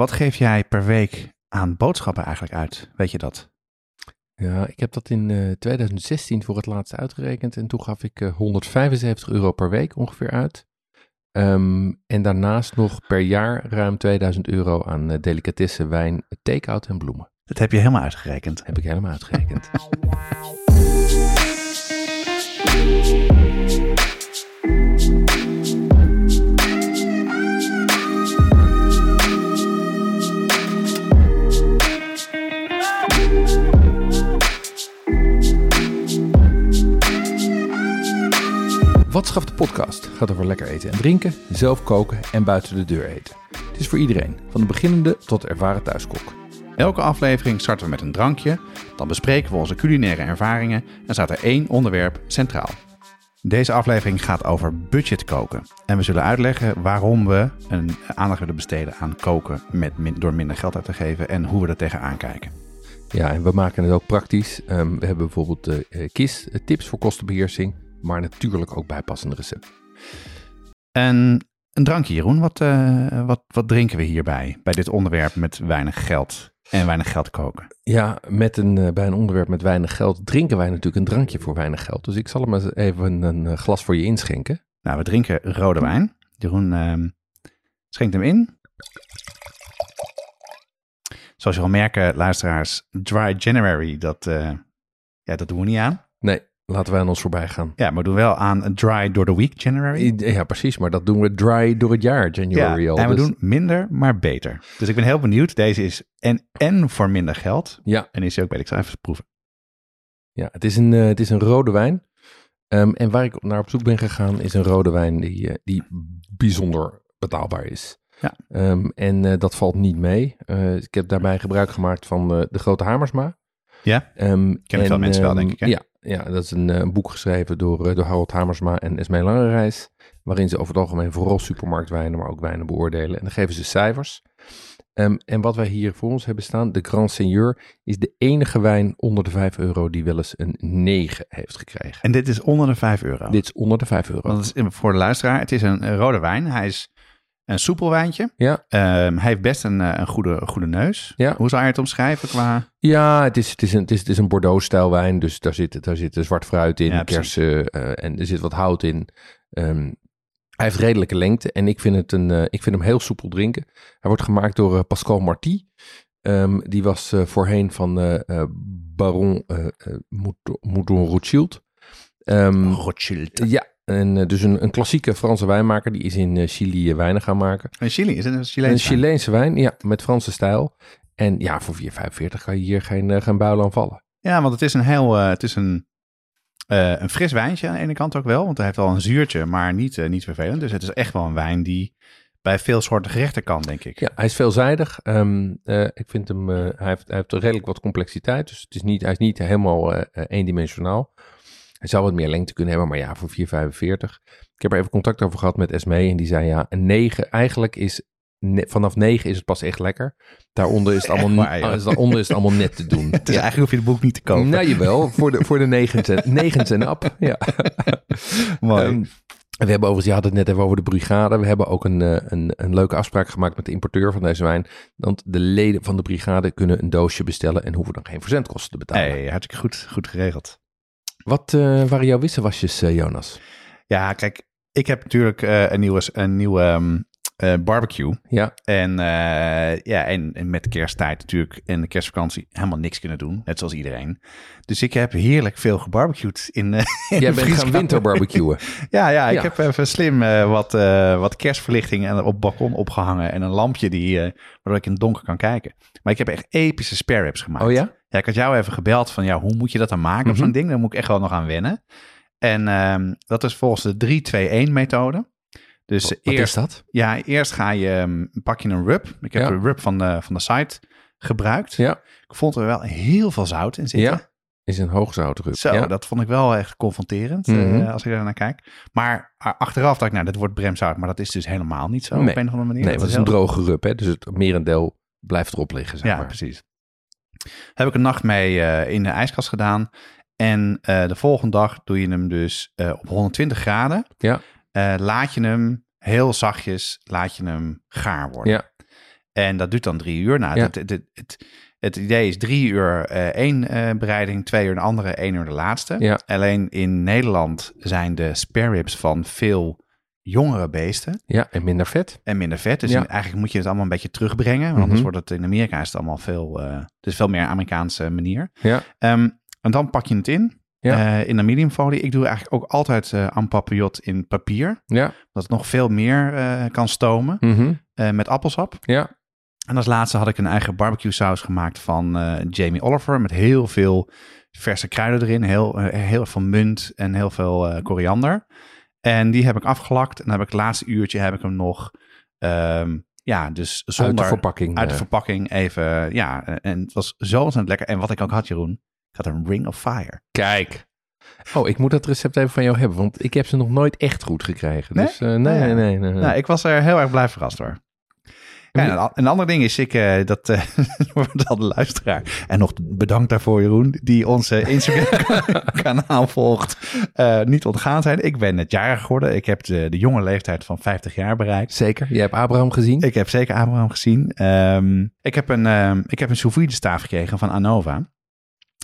wat geef jij per week aan boodschappen eigenlijk uit? Weet je dat? Ja, ik heb dat in eh, 2016 voor het laatst uitgerekend en toen gaf ik eh, 175 euro per week ongeveer uit. Ehm, en daarnaast nog per jaar ruim 2000 euro aan eh, delicatessen, wijn, take-out en bloemen. Dat heb je helemaal uitgerekend. Heb ik helemaal uitgerekend. Wat schaft de podcast gaat over lekker eten en drinken, zelf koken en buiten de deur eten. Het is voor iedereen, van de beginnende tot de ervaren thuiskok. Elke aflevering starten we met een drankje, dan bespreken we onze culinaire ervaringen en staat er één onderwerp centraal. Deze aflevering gaat over budgetkoken. En we zullen uitleggen waarom we een aandacht willen besteden aan koken met door minder geld uit te geven en hoe we er tegenaan kijken. Ja, en we maken het ook praktisch. Ehm, we hebben bijvoorbeeld de eh, KISS, eh, tips voor kostenbeheersing, maar natuurlijk ook bijpassende recepten. En een drankje, Jeroen. Wat, eh, wat, wat drinken we hierbij? Bij dit onderwerp met weinig geld en weinig geld koken. Ja, met een, eh, bij een onderwerp met weinig geld drinken wij natuurlijk een drankje voor weinig geld. Dus ik zal hem eens even een eh, glas voor je inschenken. Nou, we drinken rode wijn. Jeroen ehm, schenkt hem in. Zoals je al merken, luisteraars, Dry January, dat, ja, dat doen we niet aan. Nee, laten wij aan ons voorbij gaan. Ja, maar we doen wel aan Dry door the Week January. Ja, precies, maar dat doen we dry door het jaar, January Ja, al. en we dus- doen minder, maar beter. Dus ik ben heel benieuwd. Deze is en, en voor minder geld. Ja, En is ook, weet ik, zal even proeven. ja het, is een, eh, het is een rode wijn. Ehm, en waar ik naar op zoek ben gegaan is een rode wijn die, eh, die bijzonder betaalbaar is. Ja. Ehm, en eh, dat valt niet mee. Ik heb daarbij gebruik gemaakt van de Grote Hamersma. Ja, Ehm, Kennen veel mensen wel, denk ik, hè? Ja, ja, dat is een, eh, boek geschreven door, eh, door Harold Hamersma en Esmee Langereis. Waarin ze over het algemeen vooral supermarktwijnen, maar ook wijnen beoordelen. En dan geven ze cijfers. Ehm, en wat wij hier voor ons hebben staan, de Grand Seigneur, is de enige wijn onder de 5 euro die wel eens een 9 heeft gekregen. en dit is onder de 5 euro. Dit is onder de 5 euro. Is, voor de luisteraar, het is een, een rode wijn. Hij is een soepel wijntje. Ja, Ehm, hij heeft best een, eh, een, goede, goede neus. Ja. Hoe zou je het omschrijven qua... ja het, is, het, is een, het, is, het is een Bordeaux-stijl wijn, dus daar zit, daar zit zwart fruit in, Ja, kersen eh, en er zit wat hout in. Ehm, hij heeft redelijke lengte en ik vind, het een, eh, ik vind hem heel soepel drinken. Hij wordt gemaakt door eh, Pascal Marty. Ehm, die was voorheen van Baron Mouton Rothschild. Ehm, Rothschild. ja, en, eh, dus een, een klassieke Franse wijnmaker. Die is in eh, Chili eh, wijnen gaan maken. Een Chili, is het een Een Chileense wijn? Chileense wijn, ja, met Franse stijl. En ja, voor 4,45 kan je hier geen, geen buil aan vallen. Ja, want het is een heel... het is een, een fris wijntje aan de ene kant ook wel. Want hij heeft wel een zuurtje, maar niet, niet vervelend. Dus het is echt wel een wijn die bij veel soorten gerechten kan, denk ik. Ja, hij is veelzijdig. Ehm, eh, ik vind hem, hij, heeft, hij heeft redelijk wat complexiteit. Dus het is niet, hij is niet helemaal eendimensionaal. Hij zou wat meer lengte kunnen hebben, maar ja, voor 4,45. Ik heb er even contact over gehad met Esmee en die zei ja, een 9, eigenlijk is ne- vanaf 9 is het pas echt lekker. Daaronder is het allemaal, waar, daaronder is het allemaal net te doen. Het is eigenlijk hoef je het boek niet te kopen. Nou, jawel, voor de, voor de 9 9 en up. Ja. Mooi. Ehm, we hebben overigens, je had het net even over de brigade. We hebben ook een, eh, een, een leuke afspraak gemaakt met de importeur van deze wijn. Want de leden van de brigade kunnen een doosje bestellen en hoeven dan geen verzendkosten te betalen. hey, hartstikke goed, goed geregeld. Wat eh, waren jouw wisselwasjes, eh, Jonas? Ja, kijk, ik heb natuurlijk eh, een nieuwe, een nieuwe ehm, eh, barbecue. Ja, En, ja, en, en met kersttijd natuurlijk en de kerstvakantie helemaal niks kunnen doen. Net zoals iedereen. Dus ik heb heerlijk veel gebarbecued in, in jij bent gaan winterbarbecuen. Ja, ja, ik Ja. heb even slim wat, wat kerstverlichting en op het balkon opgehangen. En een lampje die, waardoor ik in het donker kan kijken. Maar ik heb echt epische spare ribs gemaakt. Oh ja? Ja, ik had jou even gebeld van, ja, hoe moet je dat dan maken of Mhm. zo'n ding? Daar moet ik echt wel nog aan wennen. En ehm, dat is volgens de 3-2-1 methode. Dus Wat eerst, is dat? ja, eerst ga je, ehm, pak je een rub. Ik heb Ja. de rub van de, van de site gebruikt. Ja. Ik vond er wel heel veel zout in zitten. Ja, is een hoogzoutrub. Zo, ja. dat vond ik wel echt confronterend Mhm. eh, als ik daar naar kijk. Maar achteraf dacht ik, nou, dit wordt bremzout. Maar dat is dus helemaal niet zo Nee. op een of andere manier. Nee, Dat is een heel- droge rub, hè? dus het merendeel blijft erop liggen, zeg Ja, maar. precies. Heb ik een nacht mee eh, in de ijskast gedaan. En eh, de volgende dag doe je hem dus eh, op 120 graden. Ja. Laat je hem heel zachtjes, laat je hem gaar worden. Ja. En dat duurt dan drie uur. Nou, Ja. het, het, het, het, het idee is drie uur één bereiding, twee uur de andere, één uur de laatste. Ja. Alleen in Nederland zijn de spare ribs van veel jongere beesten Ja, en minder vet. en minder vet. Dus Ja. eigenlijk moet je het allemaal een beetje terugbrengen. Want anders Mhm. wordt het in Amerika is het allemaal veel, is veel meer Amerikaanse manier. Ja. Ehm, en dan pak je het in. Ja. eh, in een mediumfolie. Ik doe eigenlijk ook altijd en papillot in papier. Ja. Dat het nog veel meer kan stomen. Mhm. met appelsap. Ja. En als laatste had ik een eigen barbecue saus gemaakt van Jamie Oliver. Met heel veel verse kruiden erin. Heel, heel veel munt en heel veel koriander. En die heb ik afgelakt. En dan heb ik het laatste uurtje heb ik hem nog... ehm, ja, dus Uit zonder... de verpakking. uit de eh. verpakking even... Ja, en het was zo ontzettend lekker. En wat ik ook had, Jeroen. Ik had een Ring of Fire. Kijk. Oh, ik moet dat recept even van jou hebben, want ik heb ze nog nooit echt goed gekregen. Nee? Dus eh, nee, Ja. nee, nee, nee, nee. Nou, ik was er heel erg blij verrast door. Ja, en een, ander ding is, ik, eh, dat eh, wordt al de luisteraar. En nog bedankt daarvoor, Jeroen, die onze Instagram-kanaal volgt. eh, niet ontgaan zijn. Ik ben net jarig geworden. Ik heb de, de jonge leeftijd van 50 jaar bereikt. Zeker. Jij hebt Abraham gezien? Ik heb zeker Abraham gezien. Ehm, ik heb een, ehm, ik heb een sous vide staaf gekregen van Anova.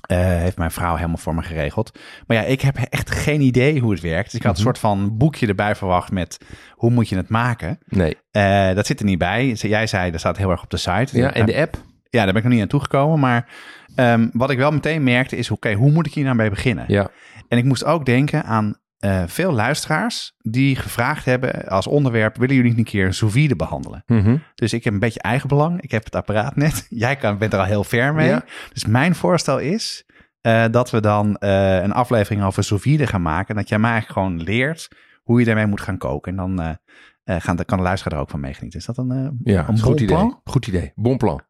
Eh, heeft mijn vrouw helemaal voor me geregeld. Maar ja, ik heb echt geen idee hoe het werkt. Dus ik had een Mhm. soort van boekje erbij verwacht met hoe moet je het maken. Nee. Eh, dat zit er niet bij. Jij zei, dat staat heel erg op de site. Ja, en de app? Ja, daar ben ik nog niet aan toegekomen. Maar ehm, wat ik wel meteen merkte is, oké, hoe moet ik hier nou mee beginnen? Ja. En ik moest ook denken aan eh, veel luisteraars die gevraagd hebben als onderwerp, willen jullie niet een keer een sous vide behandelen? Mhm. Dus ik heb een beetje eigenbelang. Ik heb het apparaat net. Jij kan, bent er al heel ver mee. Ja. Dus mijn voorstel is eh, dat we dan eh, een aflevering over sous vide gaan maken. Dat jij mij eigenlijk gewoon leert hoe je daarmee moet gaan koken. En dan, gaan, kan de luisteraar er ook van meegenieten. Is dat een, Ja, een goed idee. plan? Goed idee. Bon plan.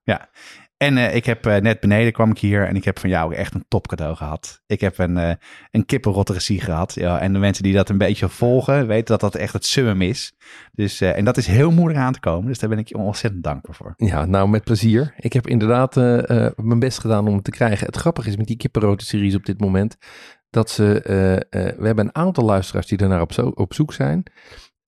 En eh, ik heb eh, net beneden kwam ik hier en ik heb van jou echt een top cadeau gehad. Ik heb een, eh een kippenrotteressie gehad. Ja, en de mensen die dat een beetje volgen, weten dat dat echt het summum is. Dus, en dat is heel moeilijk aan te komen. Dus daar ben ik je ontzettend dankbaar voor. Ja, nou met plezier. Ik heb inderdaad mijn best gedaan om het te krijgen. Het grappige is met die kippenroten-series op dit moment... dat ze... we hebben een aantal luisteraars die daarnaar op, zo, op zoek zijn.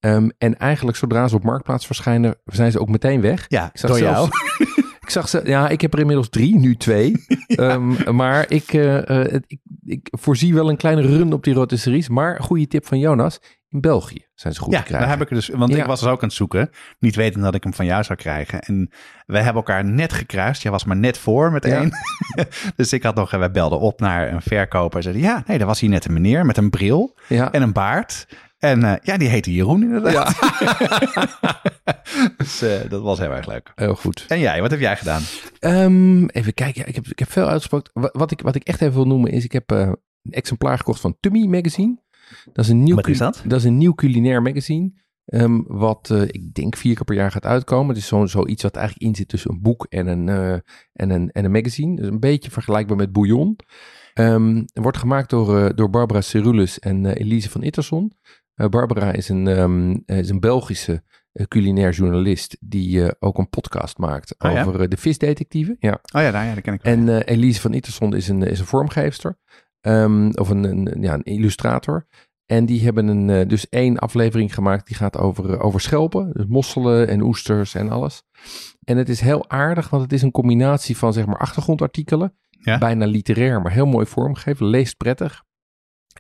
Ehm, en eigenlijk zodra ze op Marktplaats verschijnen... zijn ze ook meteen weg. Ja, Ik zag door zelfs- jou. Ik zag ze, ja, ik heb er inmiddels drie, nu twee. Ehm, maar ik, eh, eh, ik, ik voorzie wel een kleine run op die rotisseries. Maar goede tip van Jonas, in België zijn ze goed Ja, te krijgen. daar heb ik dus, want Ja. ik was dus ook aan het zoeken, niet wetend dat ik hem van jou zou krijgen. En wij hebben elkaar net gekruist. Jij was maar net voor met Ja. één. dus ik had nog, wij belden op naar een verkoper en zeiden, ja, nee, daar was hier net een meneer met een bril ja. en een baard. En eh, ja, die heette Jeroen inderdaad. dus eh, dat was heel erg leuk. Heel goed. En jij, wat heb jij gedaan? Ehm, even kijken, ja, ik, heb, ik heb veel uitgesproken. Wat, wat, ik, wat ik echt even wil noemen is, ik heb eh, een exemplaar gekocht van Tummy Magazine. Dat is een nieuw, Wat is dat? Dat is een nieuw culinair magazine. ehm, wat ik denk vier keer per jaar gaat uitkomen. Het is zo- zoiets wat eigenlijk in zit tussen een boek en een, en een, en een magazine. Dus een beetje vergelijkbaar met Bouillon. Ehm, wordt gemaakt door, door Barbara Cerulus en Elise van Itterson. Eh, Barbara is een, ehm, eh, is een Belgische eh, culinair journalist die ook een podcast maakt Oh ja? over de visdetectieven. Ja. Oh ja, nou ja, dat ken ik wel. En Elise van Itterson is een, is een vormgeefster. ehm, of een, een, ja, een illustrator. En die hebben een, dus één aflevering gemaakt die gaat over, over schelpen. Dus mosselen en oesters en alles. En het is heel aardig, want het is een combinatie van zeg maar achtergrondartikelen. Ja. Bijna literair, maar heel mooi vormgegeven. Leest prettig.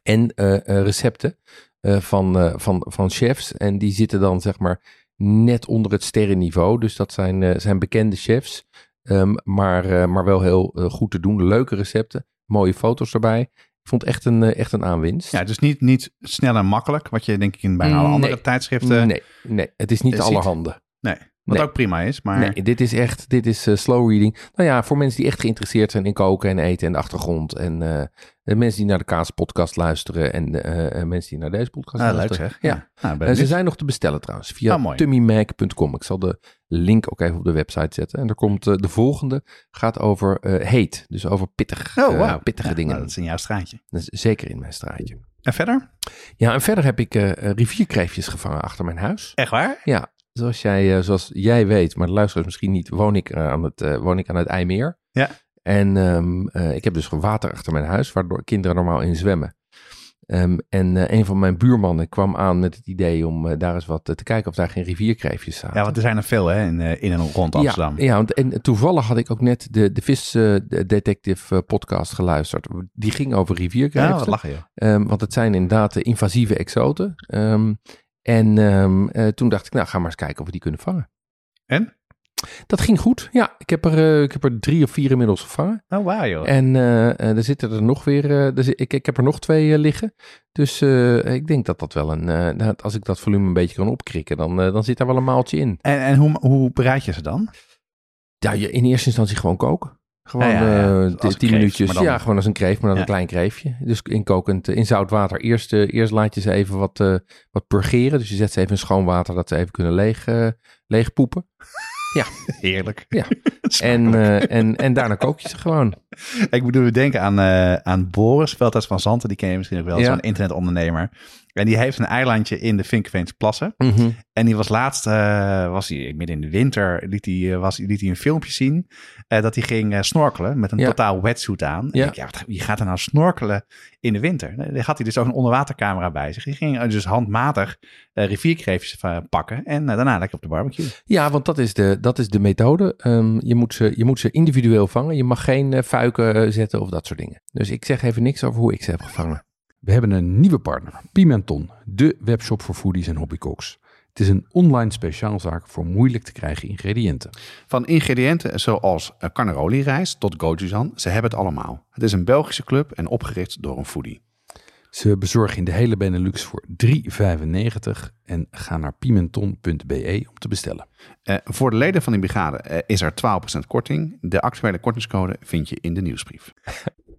En recepten eh, van, eh, van, van chefs. En die zitten dan zeg maar net onder het sterrenniveau. Dus dat zijn, eh, zijn bekende chefs. Ehm, maar, maar wel heel goed te doen. Leuke recepten. Mooie foto's erbij. Ik vond het echt een, echt een aanwinst. Ja, dus niet, niet snel en makkelijk, wat je denk ik in bijna alle andere tijdschriften... Nee, nee, het is niet allerhande. Nee. Wat Nee. ook prima is, maar... Nee, dit is echt, dit is eh, slow reading. Nou ja, voor mensen die echt geïnteresseerd zijn in koken en eten en de achtergrond. En eh, de mensen die naar de Kaas podcast luisteren en eh, mensen die naar deze podcast Ah, leuk luisteren. zeg. Ja. Nou, ben Eh, ze zijn nog te bestellen trouwens, via Ah, tummymac.com. Ik zal de link ook even op de website zetten. En er komt de volgende, gaat over heet. Dus over pittig, Oh, pittige Ja, dingen. nou, dat is in jouw straatje. Dat is zeker in mijn straatje. En verder? Ja, en verder heb ik rivierkreefjes gevangen achter mijn huis. Echt waar? Ja, zoals jij, eh, zoals jij weet, maar de luisteraars misschien niet, woon ik, eh, aan, het, eh, woon ik aan het IJmeer. Ja. En ehm, eh, ik heb dus water achter mijn huis, waardoor kinderen normaal in zwemmen. Ehm, en een van mijn buurmannen kwam aan met het idee om daar eens wat te kijken of daar geen rivierkreefjes zaten. Ja, want er zijn er veel hè, in, in en rond Amsterdam. Ja, ja want, en toevallig had ik ook net de, de Vis de Detective eh, podcast geluisterd. Die ging over Ja, rivierkreeften. wat lachen joh. Ehm, want het zijn inderdaad de invasieve exoten. Ehm, en ehm, eh, toen dacht ik, nou, ga maar eens kijken of we die kunnen vangen. En? Dat ging goed. Ja, ik heb er, eh, ik heb er drie of vier inmiddels gevangen. Oh, wauw joh. En eh, er zitten er nog weer, er zit- ik, ik heb er nog twee liggen. Dus ik denk dat dat wel een, nou, als ik dat volume een beetje kan opkrikken, dan, dan zit daar wel een maaltje in. En, en hoe, hoe bereid je ze dan? Ja, je, in eerste instantie gewoon koken. Gewoon Ja, ja, ja. eh, tien minuutjes. dan- Ja, gewoon als een kreeft, maar dan Ja. een klein kreeftje. Dus in kokend, eh, in zout water. Eerst, eh, eerst laat je ze even wat, wat purgeren. Dus je zet ze even in schoon water, dat ze even kunnen leeg, leeg poepen. Heerlijk. Ja. En, en, en daarna kook je ze gewoon. Ik moet nu denken aan, aan Boris Veldhuis van Zanten. Die ken je misschien ook wel, Ja. zo'n internetondernemer. En die heeft een eilandje in de Vinkeveense plassen. Mhm. En die was laatst, eh, was hij midden in de winter, liet hij, eh, was, liet hij een filmpje zien. eh, dat hij ging snorkelen met een Ja. totaal wetsuit aan. En Ja. ik, ja, wat- wie gaat er nou snorkelen in de winter? Dan had hij dus ook een onderwatercamera bij zich. Die ging dus handmatig rivierkreefjes pakken. En daarna lekker op de barbecue. Ja, want dat is de, dat is de methode. Ehm, je, moet ze, je moet ze individueel vangen. Je mag geen fuiken eh, zetten of dat soort dingen. Dus ik zeg even niks over hoe ik ze heb gevangen. We hebben een nieuwe partner, Pimenton, de webshop voor foodies en hobbycooks. Het is een online speciaalzaak voor moeilijk te krijgen ingrediënten. Van ingrediënten zoals eh, carnaroli rijst tot gochujang, ze hebben het allemaal. Het is een Belgische club en opgericht door een foodie. Ze bezorgen in de hele Benelux voor 3,95 en ga naar pimenton.be om te bestellen. Eh, voor de leden van die brigade eh, is er 12% korting. De actuele kortingscode vind je in de nieuwsbrief.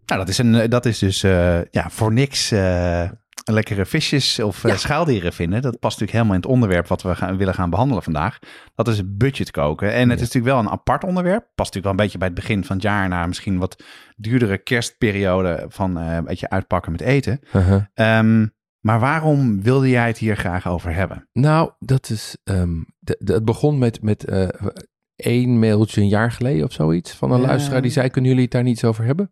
Nou, dat is, een, eh, dat is dus eh, ja, voor niks eh, lekkere visjes of Ja. schaaldieren vinden. Dat past natuurlijk helemaal in het onderwerp wat we gaan, willen gaan behandelen vandaag. Dat is budget koken. En het is natuurlijk wel een apart onderwerp. Past natuurlijk wel een beetje bij het begin van het jaar... naar misschien wat duurdere kerstperiode van eh, een beetje uitpakken met eten. Uh-huh. Ehm, maar waarom wilde jij het hier graag over hebben? Nou, dat is. ehm, het begon met, met eh, één mailtje een jaar geleden of zoiets. Van een Ja. luisteraar die zei: Kunnen jullie het daar niets over hebben?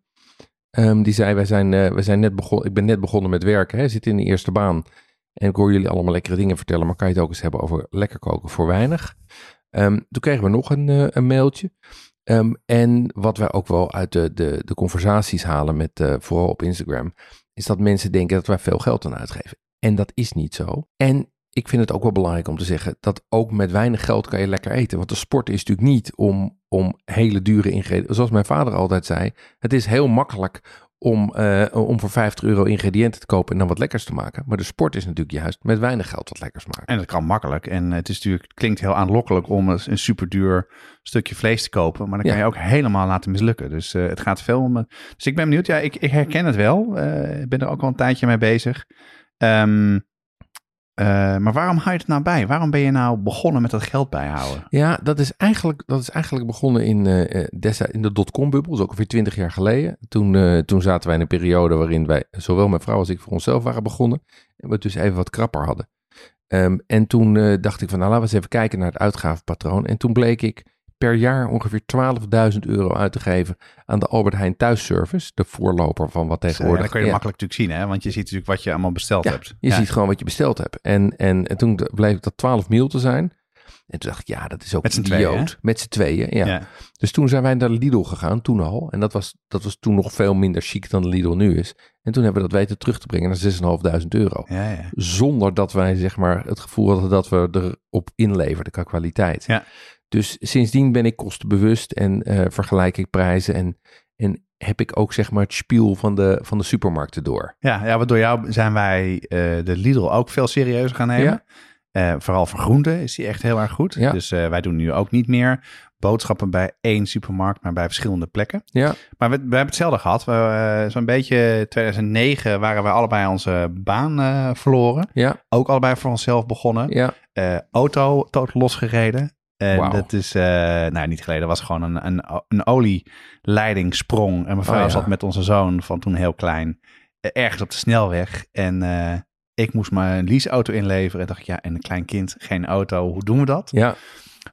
Ehm, die zei: wij zijn, eh, wij zijn net begonnen. Ik ben net begonnen met werken. Hè, zit in de eerste baan. En ik hoor jullie allemaal lekkere dingen vertellen. Maar kan je het ook eens hebben over lekker koken voor weinig? Ehm, toen kregen we nog een, eh, een mailtje. Ehm, en wat wij ook wel uit de, de, de conversaties halen, met, eh, vooral op Instagram, is dat mensen denken dat wij veel geld aan uitgeven. En dat is niet zo. En ik vind het ook wel belangrijk om te zeggen dat ook met weinig geld kan je lekker eten. Want de sport is natuurlijk niet om, om hele dure ingrediënten. Zoals mijn vader altijd zei, het is heel makkelijk om, eh, om voor 50 euro ingrediënten te kopen en dan wat lekkers te maken. Maar de sport is natuurlijk juist met weinig geld wat lekkers maken. En dat kan makkelijk. En het is natuurlijk, het klinkt heel aanlokkelijk om een, een superduur stukje vlees te kopen. Maar dan kan Ja. je ook helemaal laten mislukken. Dus eh, het gaat veel om. eh, dus ik ben benieuwd. Ja, ik, ik herken het wel. Ik ben er ook al een tijdje mee bezig. Ehm, eh, maar waarom hou je het nou bij? Waarom ben je nou begonnen met dat geld bijhouden? Ja, dat is eigenlijk, dat is eigenlijk begonnen in, destijds in de dotcom-bubbel. Is ook ongeveer 20 jaar geleden. Toen, toen zaten wij in een periode waarin wij, zowel mijn vrouw als ik, voor onszelf waren begonnen. En we het dus even wat krapper hadden. Ehm, en toen dacht ik van, nou laten we eens even kijken naar het uitgavenpatroon. En toen bleek ik per jaar ongeveer 12.000 euro uit te geven aan de Albert Heijn thuisservice. De voorloper van wat tegenwoordig... dan kun je ja. makkelijk natuurlijk zien, hè? Want je ziet natuurlijk wat je allemaal besteld Ja, hebt. je ziet gewoon wat je besteld hebt. En, en, en toen bleek dat 12 mil te zijn. En toen dacht ik, ja, dat is ook Met z'n idioot. tweeën? Met z'n tweeën, ja. Ja. Dus toen zijn wij naar Lidl gegaan, toen al. En dat was, dat was toen nog veel minder chic dan Lidl nu is. En toen hebben we dat weten terug te brengen naar 6.500 euro. Ja, ja. Zonder dat wij zeg maar het gevoel hadden dat we erop inleverden qua kwaliteit. Ja. Dus sindsdien ben ik kostenbewust en eh, vergelijk ik prijzen. En, en heb ik ook zeg maar het spiel van de, van de supermarkten door. Ja, ja, want door jou zijn wij eh, de Lidl ook veel serieuzer gaan nemen. Ja. Eh, vooral voor groenten is die echt heel erg goed. Ja. Dus eh, wij doen nu ook niet meer boodschappen bij één supermarkt, maar bij verschillende plekken. Ja, Maar we, we hebben hetzelfde gehad. We, eh, Zo'n beetje 2009 waren we allebei onze baan verloren. ja, Ook allebei voor onszelf begonnen. ja. Auto totaal losgereden. En Wauw. dat is, nou niet geleden, was gewoon een, een, een olieleiding sprong. En mijn vrouw Oh, ja. zat met onze zoon van toen heel klein ergens op de snelweg. En ik moest mijn leaseauto inleveren. En dacht ik, ja, en een klein kind, geen auto, hoe doen we dat? Ja,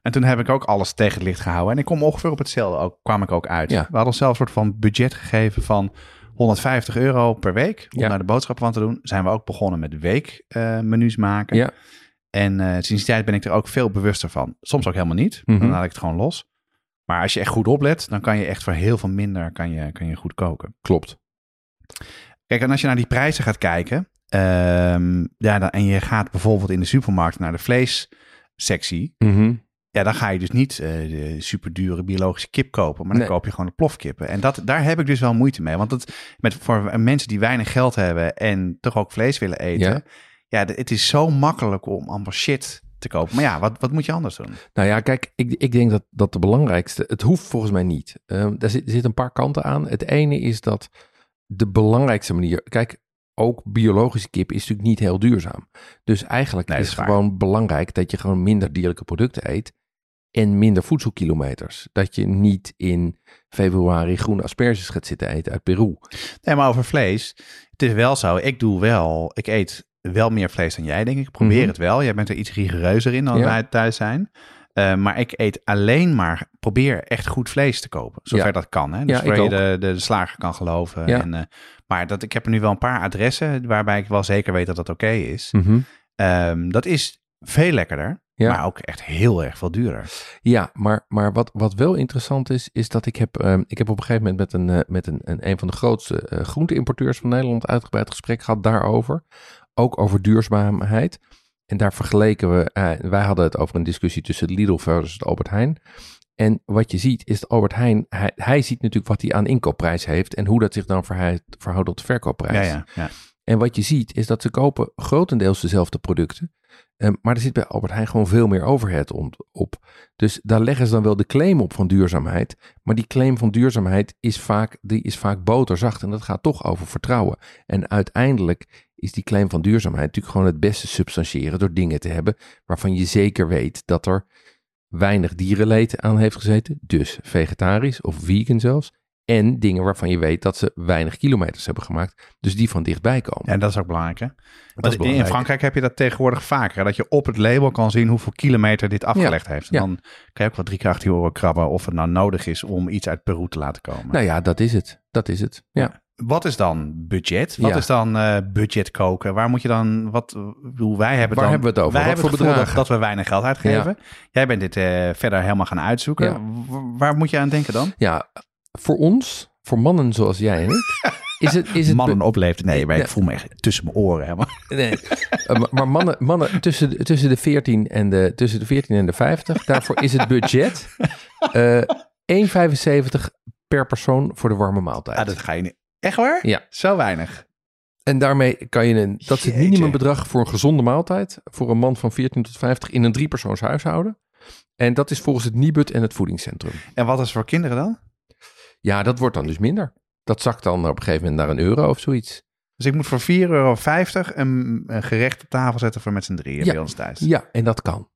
En toen heb ik ook alles tegen het licht gehouden. En ik kom ongeveer op hetzelfde ook, kwam ik ook uit. Ja. We hadden onszelf een soort van budget gegeven van 150 euro per week. Om Ja. naar de boodschappen van te doen. Zijn we ook begonnen met weekmenu's maken. Ja. En eh, sinds die tijd ben ik er ook veel bewuster van. Soms ook helemaal niet. Mhm. Dan laat ik het gewoon los. Maar als je echt goed oplet, dan kan je echt voor heel veel minder kan je, kan je goed koken. klopt. Kijk, en als je naar die prijzen gaat kijken. Ehm, ja, dan, en je gaat bijvoorbeeld in de supermarkt naar de vleessectie. Mhm. Ja, dan ga je dus niet eh, de superdure biologische kip kopen, maar dan Nee. koop je gewoon de plofkippen. En dat, daar heb ik dus wel moeite mee. Want het, met, voor mensen die weinig geld hebben en toch ook vlees willen eten. Ja. Het is zo makkelijk om allemaal shit te kopen. Maar ja, wat, wat moet je anders doen? Nou ja, kijk, ik, ik denk dat, dat de belangrijkste, het hoeft volgens mij niet. Ehm daar zit, er zitten een paar kanten aan. Het ene is dat de belangrijkste manier, kijk, ook biologische kip is natuurlijk niet heel duurzaam. Dus eigenlijk Nee, is het gewoon belangrijk dat je gewoon minder dierlijke producten eet en minder voedselkilometers. Dat je niet in februari groene asperges gaat zitten eten uit Peru. Nee, maar over vlees. Het is wel zo, ik doe wel, ik eet wel meer vlees dan jij, denk ik. Ik probeer Mhm. het wel. Jij bent er iets rigoureuzer in dan Ja. wij thuis zijn. Eh, maar ik eet alleen maar, probeer echt goed vlees te kopen. Zover Ja. dat kan. Hè? Dus Ja, waar je de, de, de slager kan geloven. En, eh, maar dat, ik heb er nu wel een paar adressen waarbij ik wel zeker weet dat dat oké is. Ehm, dat is veel lekkerder, Ja. maar ook echt heel erg veel duurder. Ja, maar, maar wat, wat wel interessant is, is dat ik heb, ehm, ik heb op een gegeven moment met een, eh, met een, een, een van de grootste eh groenteimporteurs van Nederland uitgebreid gesprek gehad daarover. Ook over duurzaamheid. En daar vergeleken we, eh, wij hadden het over een discussie tussen Lidl versus Albert Heijn. En wat je ziet is dat Albert Heijn, hij, hij ziet natuurlijk wat hij aan inkoopprijs heeft en hoe dat zich dan verhoudt, verhoudt tot de verkoopprijs. Ja, ja, ja. En wat je ziet is dat ze kopen grotendeels dezelfde producten. Ehm, maar er zit bij Albert Heijn gewoon veel meer overhead om- op. Dus daar leggen ze dan wel de claim op van duurzaamheid. Maar die claim van duurzaamheid is vaak, die is vaak boterzacht. En dat gaat toch over vertrouwen. En uiteindelijk is die claim van duurzaamheid natuurlijk gewoon het beste substantiëren door dingen te hebben waarvan je zeker weet dat er weinig dierenleed aan heeft gezeten. Dus vegetarisch of vegan zelfs. En dingen waarvan je weet dat ze weinig kilometers hebben gemaakt. Dus die van dichtbij komen. En dat is ook belangrijk, hè? In. Frankrijk heb je dat tegenwoordig vaker. hè, Dat je op het label kan zien hoeveel kilometer dit afgelegd heeft. En ja. dan kan je ook wel drie keer achter je oren krabben of het nou nodig is om iets uit Peru te laten komen. Nou ja, dat is het. Dat is het. Ja. Wat is dan budget? Wat Ja. is dan eh, budget koken? Waar moet je dan, wat, hoe wij hebben Waar dan, hebben we het over? Wij Wat hebben voor het gevoel dat, bedragen? dat we weinig geld uitgeven. Jij bent dit eh, verder helemaal gaan uitzoeken. Ja. Waar moet je aan denken dan? ja, voor ons, voor mannen zoals jij en ik, is het... Is het Mannen opleeft. Nee, maar ik voel me echt tussen mijn oren helemaal. Nee, eh, maar- maar mannen, mannen tussen, de- tussen, de 14 en de, tussen de 14 en de 50, daarvoor is het budget eh 1,75 per persoon voor de warme maaltijd. Ah, dat ga je niet. Echt waar? Ja. Zo weinig. En daarmee kan je een, dat is het minimumbedrag voor een gezonde maaltijd voor een man van 14 tot 50 in een driepersoons huishouden. En dat is volgens het Nibud en het voedingscentrum. En wat is voor kinderen dan? Ja, dat wordt dan dus minder. Dat zakt dan op een gegeven moment naar een euro of zoiets. Dus ik moet voor 4,50 euro een, een gerecht op tafel zetten voor met z'n drieën Ja. bij ons thuis. Ja, en dat kan.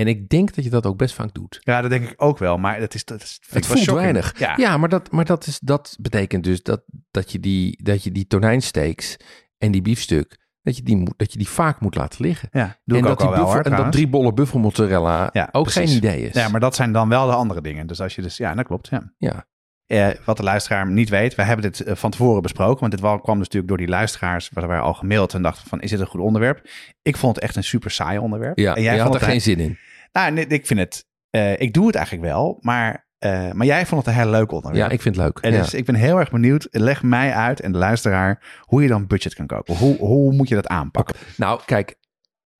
En ik denk dat je dat ook best vaak doet. Ja, dat denk ik ook wel. Maar dat is, dat is, Het wel voelt shocking. weinig. Ja. Ja, maar, dat, maar dat, is, dat betekent dus dat, dat je die, dat je die tonijnsteaks en die biefstuk, dat je die, moet, dat je die vaak moet laten liggen. Ja, doe en ik dat ook die wel buffel- hoor, En dat drie bollen buffelmozzarella Ja, ook precies. geen idee is. Ja, maar dat zijn dan wel de andere dingen. Dus als je dus, ja, dat klopt. Ja. Ja. Eh, wat de luisteraar niet weet, we hebben dit eh, van tevoren besproken. Want dit wel- kwam dus natuurlijk door die luisteraars, waar wij al gemaild en dachten van, is dit een goed onderwerp? Ik vond het echt een super saai onderwerp. Ja, en jij had er geen zin in. Nou, nee, ik vind het, eh, ik doe het eigenlijk wel, maar, eh, maar jij vond het een heel leuk onderwerp. Ja, ik vind het leuk. En Ja. dus ik ben heel erg benieuwd, leg mij uit en de luisteraar, hoe je dan budget kan koken. Hoe, hoe moet je dat aanpakken? Nou, kijk,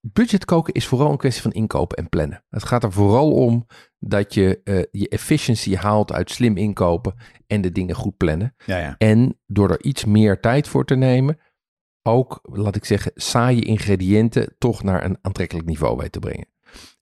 budget koken is vooral een kwestie van inkopen en plannen. Het gaat er vooral om dat je eh, je efficiency haalt uit slim inkopen en de dingen goed plannen. Ja, ja. En door er iets meer tijd voor te nemen, ook, laat ik zeggen, saaie ingrediënten toch naar een aantrekkelijk niveau weet te brengen.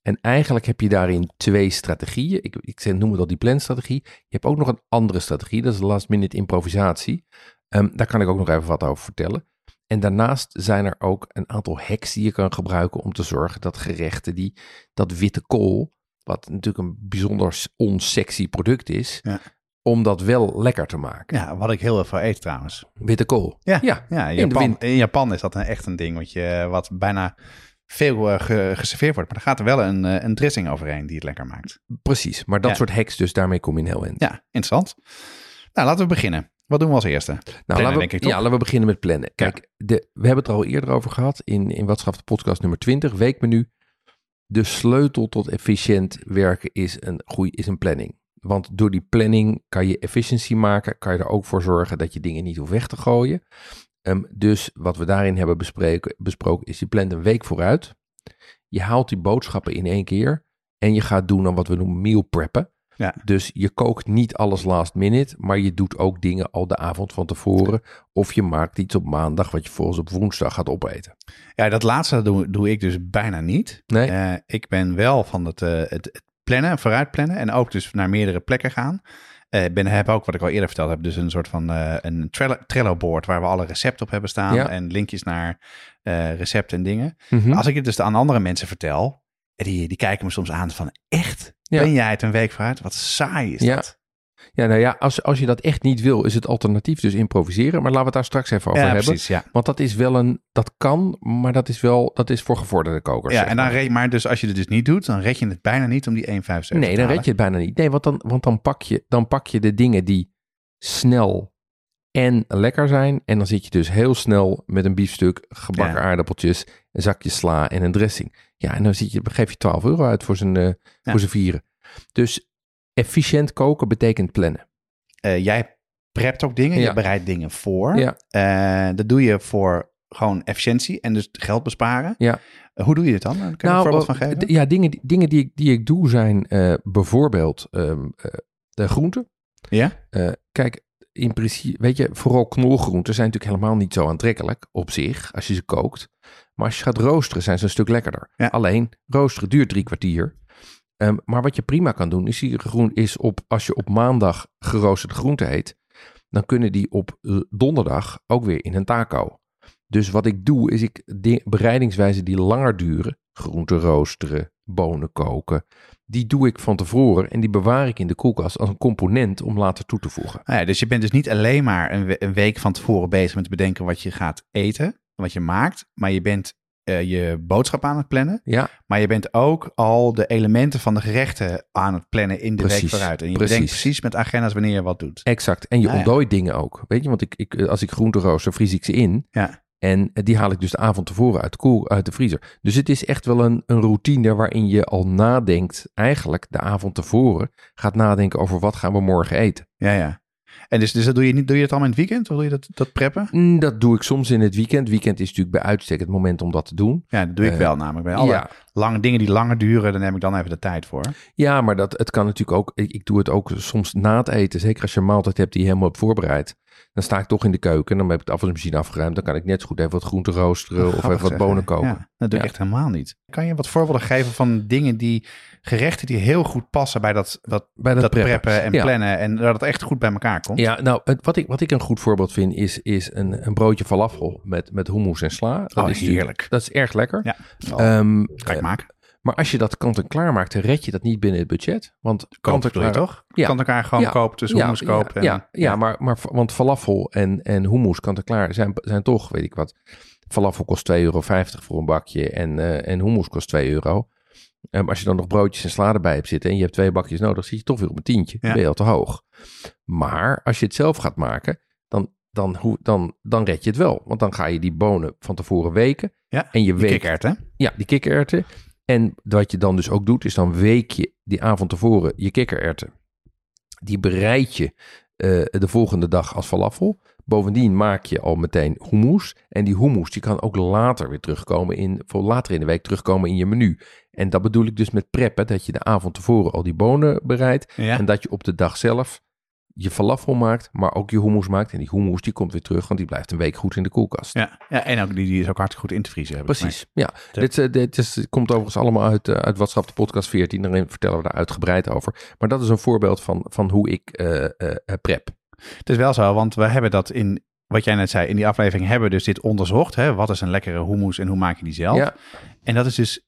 En eigenlijk heb je daarin twee strategieën. Ik, ik noem het al die planstrategie. Je hebt ook nog een andere strategie, dat is de last minute improvisatie. Ehm, daar kan ik ook nog even wat over vertellen. En daarnaast zijn er ook een aantal hacks die je kan gebruiken om te zorgen dat gerechten die dat witte kool, wat natuurlijk een bijzonder onsexy product is, Ja. om dat wel lekker te maken. Ja, wat ik heel veel eet trouwens. Witte kool. Ja, Ja, ja in, Japan, in Japan is dat een, echt een ding wat, je, wat bijna veel ge- geserveerd wordt. Maar er gaat er wel een, eh, een dressing overheen die het lekker maakt. precies. Maar dat Ja. soort hacks, dus daarmee kom je in heel eind. Ja, interessant. Nou, laten we beginnen. Wat doen we als eerste? Nou, Plannen, laten we, denk ik, ja, laten we beginnen met plannen. Kijk, de, we hebben het er al eerder over gehad in, in de podcast nummer 20, weekmenu. De sleutel tot efficiënt werken is een, goeie, is een planning. Want door die planning kan je efficiëntie maken, kan je er ook voor zorgen dat je dingen niet hoeft weg te gooien. Ehm, dus wat we daarin hebben bespreken, besproken is je plant een week vooruit. Je haalt die boodschappen in één keer en je gaat doen dan wat we noemen meal preppen. Ja. Dus je kookt niet alles last minute, maar je doet ook dingen al de avond van tevoren. Of je maakt iets op maandag wat je volgens op woensdag gaat opeten. Ja, dat laatste doe, doe ik dus bijna niet. Nee? Eh, ik ben wel van het, het, het plannen, vooruit plannen en ook dus naar meerdere plekken gaan. Eh, Ik ben, heb ook, wat ik al eerder verteld heb, dus een soort van eh, een Trello- Trello-board waar we alle recepten op hebben staan. Ja. En linkjes naar eh, recepten en dingen. Mhm. Als ik het dus aan andere mensen vertel, en die, die kijken me soms aan van, echt? Ben jij het een week vooruit? Wat saai is Ja. dat? Ja, nou ja, als, als je dat echt niet wil, is het alternatief dus improviseren. Maar laten we het daar straks even over ja, hebben. precies, ja. Want dat is wel een, dat kan, maar dat is wel, dat is voor gevorderde kokers. Ja, zeg en dan maar. red, maar dus als je het dus niet doet, dan red je het bijna niet om die 1,75 Nee, dan red je het bijna niet. Nee, want dan, want dan, pak je, dan pak je de dingen die snel en lekker zijn. En dan zit je dus heel snel met een biefstuk, gebakken Ja. aardappeltjes, een zakje sla en een dressing. Ja, en dan zit je, geef je 12 euro uit voor zijn, eh, voor zijn vieren. Dus efficiënt koken betekent plannen. Eh, jij prept ook dingen, Ja. je bereidt dingen voor. Ja. Eh, dat doe je voor gewoon efficiëntie en dus geld besparen. Ja. Eh, hoe doe je dit dan? Kan je er een voorbeeld van geven? Ja, dingen, die- dingen die, ik- die ik doe zijn bijvoorbeeld ehm, eh, de groenten. ja? Kijk, in principe, weet je, vooral knolgroenten zijn natuurlijk helemaal niet zo aantrekkelijk op zich als je ze kookt. Maar als je gaat roosteren zijn ze een stuk lekkerder. Ja. Alleen, roosteren duurt drie kwartier. Ehm, maar wat je prima kan doen, is, groen, is op, als je op maandag geroosterde groenten eet, dan kunnen die op eh, donderdag ook weer in een taco. Dus wat ik doe, is ik di- bereidingswijzen die langer duren, groenten roosteren, bonen koken, die doe ik van tevoren en die bewaar ik in de koelkast als een component om later toe te voegen. Nou ja, dus je bent dus niet alleen maar een, we- een week van tevoren bezig met bedenken wat je gaat eten, wat je maakt, maar je bent eh, je boodschap aan het plannen. Ja, Maar je bent ook al de elementen van de gerechten aan het plannen in de week vooruit. En je precies. bedenkt precies met agenda's wanneer je wat doet. exact. En je ja. ontdooit dingen ook. Weet je, want ik, ik, als ik groenten rooster, vries ik ze in. Ja. En die haal ik dus de avond tevoren uit de, koel, uit de vriezer. Dus het is echt wel een, een routine waarin je al nadenkt, eigenlijk de avond tevoren, gaat nadenken over wat gaan we morgen eten. Ja, ja. En dus, dus dat doe je niet, doe je dat allemaal in het weekend? Of doe je dat, dat preppen? Mm, Dat doe ik soms in het weekend. Weekend is natuurlijk bij uitstek het moment om dat te doen. Ja, dat doe ik Eh, wel namelijk. Bij alle Ja, lange dingen die langer duren, dan heb ik dan even de tijd voor. ja, maar dat, het kan natuurlijk ook. Ik, ik doe het ook soms na het eten. Zeker als je een maaltijd hebt die je helemaal hebt voorbereid. Dan sta ik toch in de keuken en dan heb ik de afwasmachine afgeruimd. Dan kan ik net zo goed even wat groenten roosteren of Grappig even wat bonen koken. Ja, dat doe ik Ja. echt helemaal niet. Kan je wat voorbeelden geven van dingen die, gerechten die heel goed passen bij dat, dat, Bij dat, preppen. preppen en Ja. plannen en dat het echt goed bij elkaar komt? Ja, nou, het, wat, ik, wat ik een goed voorbeeld vind is, is een, een broodje falafel met, met hummus en sla. Dat Oh, is heerlijk. Dat is erg lekker. Ja, oh, Ehm, kan ik eh, maken. Maar als je dat kant-en-klaar maakt, dan red je dat niet binnen het budget. Want kant-en-klaar... toch? Ja. Kan elkaar gewoon Ja. kopen, dus hummus kopen. en- Ja, ja, maar, maar want falafel en, en hummus kant-en-klaar zijn, zijn toch, weet ik wat. Falafel kost 2,50 euro voor een bakje en, eh en hummus kost 2 euro. Ehm, als je dan nog broodjes en sla erbij hebt zitten en je hebt twee bakjes nodig, zit je toch weer op een tientje. Ja. ben je al te hoog. Maar als je het zelf gaat maken, dan, dan, hoe, dan, dan red je het wel. Want dan ga je die bonen van tevoren weken. Ja, En je die weet, kikkererwten. ja, die kikkererwten. En wat je dan dus ook doet, is dan week je die avond tevoren je kikkererwten. Die bereid je eh, de volgende dag als falafel. Bovendien maak je al meteen hummus. En die hummus die kan ook later weer terugkomen in, voor later in de week terugkomen in je menu. En dat bedoel ik dus met preppen, dat je de avond tevoren al die bonen bereidt. Ja. En dat je op de dag zelf je falafel maakt, maar ook je hummus maakt. En die hummus die komt weer terug, want die blijft een week goed in de koelkast. Ja, ja en ook die, die is ook hartstikke goed in te vriezen. Precies, ja. Dit, eh, dit is, komt overigens allemaal uit, eh, uit WhatsApp, de podcast 14. Daarin vertellen we daar uitgebreid over. Maar dat is een voorbeeld van, van hoe ik eh, prep. Het is wel zo, want we hebben dat in, wat jij net zei, in die aflevering hebben we dus dit onderzocht. Hè? Wat is een lekkere hummus en hoe maak je die zelf? Ja, En dat is dus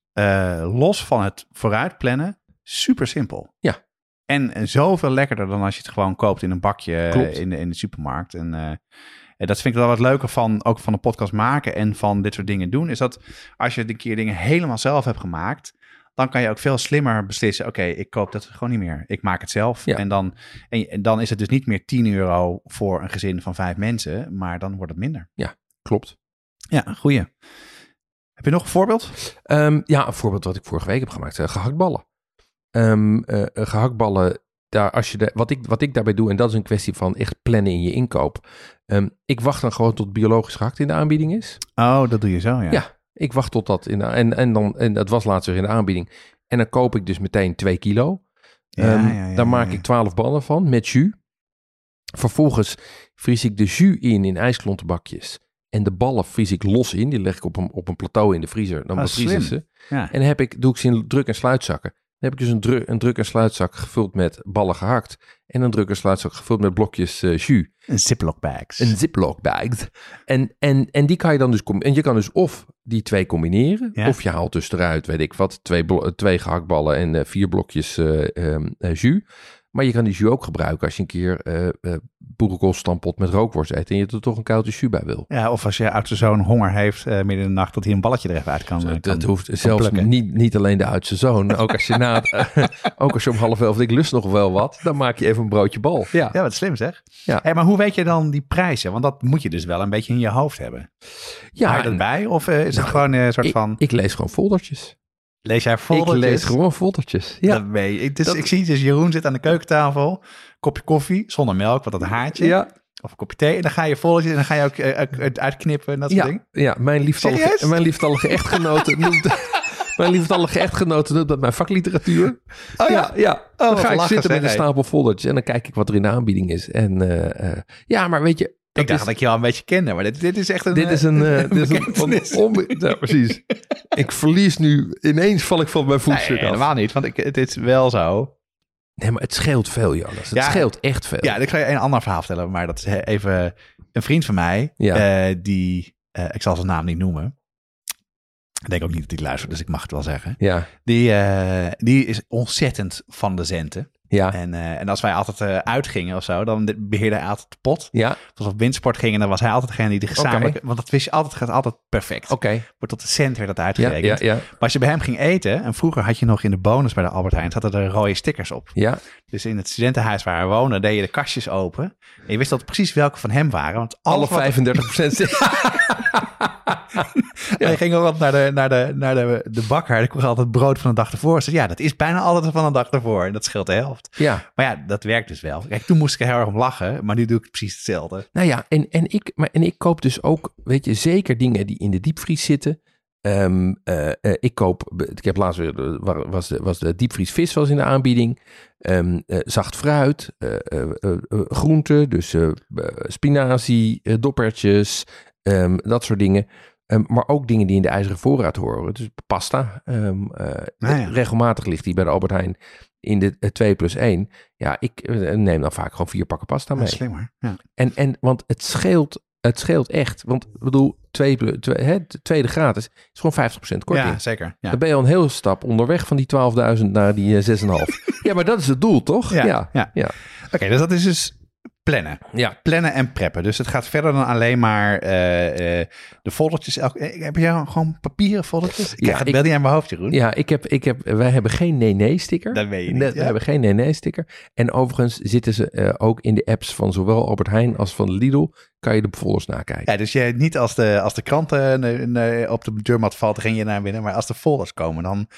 los van het vooruitplannen super simpel. Ja. En, en zoveel lekkerder dan als je het gewoon koopt in een bakje eh, Klopt. in de, in de supermarkt. En, eh, en dat vind ik wel wat leuker van, ook van een podcast maken en van dit soort dingen doen. Is dat als je een keer dingen helemaal zelf hebt gemaakt, dan kan je ook veel slimmer beslissen. Oké, ik koop dat gewoon niet meer. Ik maak het zelf. Ja. En, dan, en, dan is het dus niet meer 10 euro voor een gezin van vijf mensen, maar dan wordt het minder. klopt. Ja, goeie. Heb je nog een voorbeeld? Ehm, ja, een voorbeeld wat ik vorige week heb gemaakt. eh, gehaktballen. Eh, gehaktballen, daar, als je de, wat, ik, wat ik daarbij doe, en dat is een kwestie van echt plannen in je inkoop. Ehm, ik wacht dan gewoon tot biologisch gehakt in de aanbieding is. Oh, dat doe je zo, ja. Ja, ik wacht tot dat in de, en, en, dan, en dat was laatst weer in de aanbieding. En dan koop ik dus meteen 2 kilo. Ja, Ehm, ja, ja, daar maak ik 12 ballen van met jus. Vervolgens vries ik de jus in in ijsklontenbakjes. En de ballen vries ik los in. Die leg ik op een, op een plateau in de vriezer. Dan Ah, bevriezen slim. ze. En dan heb ik, doe ik ze in druk- en sluitzakken. Dan heb ik dus een, dru- een druk- en sluitzak gevuld met ballen gehakt. En een druk- en sluitzak gevuld met blokjes eh jus. Een Ziploc bags. Een ziploc bag. En, en, en die kan je dan dus... En je kan dus of die twee combineren. Ja. Of je haalt dus eruit, weet ik wat, twee, twee gehaktballen en eh, vier blokjes eh, jus. Maar je kan die jus ook gebruiken als je een keer eh eh boerenkoolstampot met rookworst eet en je er toch een koude jus bij wil. Ja, of als je oudste zoon honger heeft eh, midden in de nacht, dat hij een balletje er even uit kan. dat kan- dat hoeft zelfs plukken. niet, niet alleen de oudste zoon. Ook als je na ook als je om half elf ik lust nog wel wat, dan maak je even een broodje bal. Ja, Ja, wat slim zeg. Ja. Hey, maar hoe weet je dan die prijzen? Want dat moet je dus wel een beetje in je hoofd hebben. Ja, Hou je dat en bij? Of is het Nou, gewoon een soort ik, van... ik lees gewoon foldertjes. Lees jij Ik foldertjes? lees gewoon foldertjes. Ja. Dat weet je. Ik, dus, Dat- ik zie dus Jeroen zit aan de keukentafel, kopje koffie, zonder melk, wat dat haartje. ja, Of een kopje thee. En dan ga je foldertjes en dan ga je ook het uitknippen en dat soort Ja, dingen. ja mijn, liefstallige, Serieus? mijn liefstallige echtgenote noemt... Mijn liefstallige echtgenote noemt dat mijn vakliteratuur. Oh ja, ja. Oh, dan ga ik zitten met een stapel foldertjes en dan kijk ik wat er in de aanbieding is. En eh, eh, ja, maar weet je... dat Ik dacht is- dat ik je al een beetje kende, maar dit, dit is echt een... dit is een... eh, dit is een, een ja, precies. Ik verlies nu... Ineens val ik van mijn Nee, voetstuk af. helemaal niet, want ik, het is wel zo. Nee, maar het scheelt veel, Jonas. Het Ja. scheelt echt veel. Ja, ik ga je een ander verhaal vertellen, maar dat is he- even een vriend van mij, Ja. eh, die, eh, ik zal zijn naam niet noemen. Ik denk ook niet dat hij luistert, dus ik mag het wel zeggen. Ja, Die, eh, die is ontzettend van de centen. Ja, En, eh, en als wij altijd eh, uitgingen of zo, dan beheerde hij altijd de pot. ja. Als we op windsport gingen, dan was hij altijd degene die de gezamenlijke... Want dat wist je altijd, gaat altijd perfect. Oké. Wordt tot de cent werd dat uitgerekend. ja, ja. Maar als je bij hem ging eten, en vroeger had je nog in de bonus bij de Albert Heijn, zaten er rode stickers op. Ja, Dus in het studentenhuis waar hij woonde, deed je de kastjes open. En je wist dat precies welke van hem waren. Want alle alles wat- 35 procent. En je ging ook altijd naar de, naar de, naar de, de bakker. Ik kreeg altijd brood van de dag ervoor. Ze ja, dat is bijna altijd van de dag ervoor. En dat scheelt de helft. ja, Maar ja, dat werkt dus wel. Kijk, toen moest ik er heel erg om lachen. Maar nu doe ik precies hetzelfde. Nou ja, en, en, ik, maar, en ik koop dus ook, weet je, zeker dingen die in de diepvries zitten. Ehm, eh, eh, ik koop, ik heb laatst weer, wa- was de, was de diepvries vis was in de aanbieding. Ehm, eh, zacht fruit, groenten, dus spinazie, doppertjes, ehm, dat soort dingen. Ehm, maar ook dingen die in de ijzeren voorraad horen. Dus pasta. ehm, eh, Nou ja. Regelmatig ligt die bij de Albert Heijn in de eh, 2 plus 1. Ja, ik eh, neem dan vaak gewoon vier pakken pasta mee. Slim hoor. Ja. En, en want het scheelt, het scheelt echt. Want ik bedoel, twee, twee, hè, de tweede gratis is gewoon 50% korting. ja, zeker. Ja. Dan ben je al een hele stap onderweg van die 12.000 naar die eh, 6,5. ja, maar dat is het doel, toch? Ja, ja. ja. ja. Oké, dus dat is dus plannen. Ja. Plannen en preppen. Dus het gaat verder dan alleen maar eh, eh, de foldertjes. Eh, heb jij gewoon papieren foldertjes? Ik Ja, het beeld niet aan mijn hoofd, Jeroen. Ja, ik heb, ik heb, wij hebben geen nee-nee-sticker. Dat weet je niet. We ja. hebben geen nee-nee-sticker. En overigens zitten ze ook in de apps van zowel Albert Heijn als van Lidl. Kan je de folders nakijken. Ja, dus je, niet als de, als de kranten op de deurmat valt, ren je naar binnen. Maar als de folders komen, dan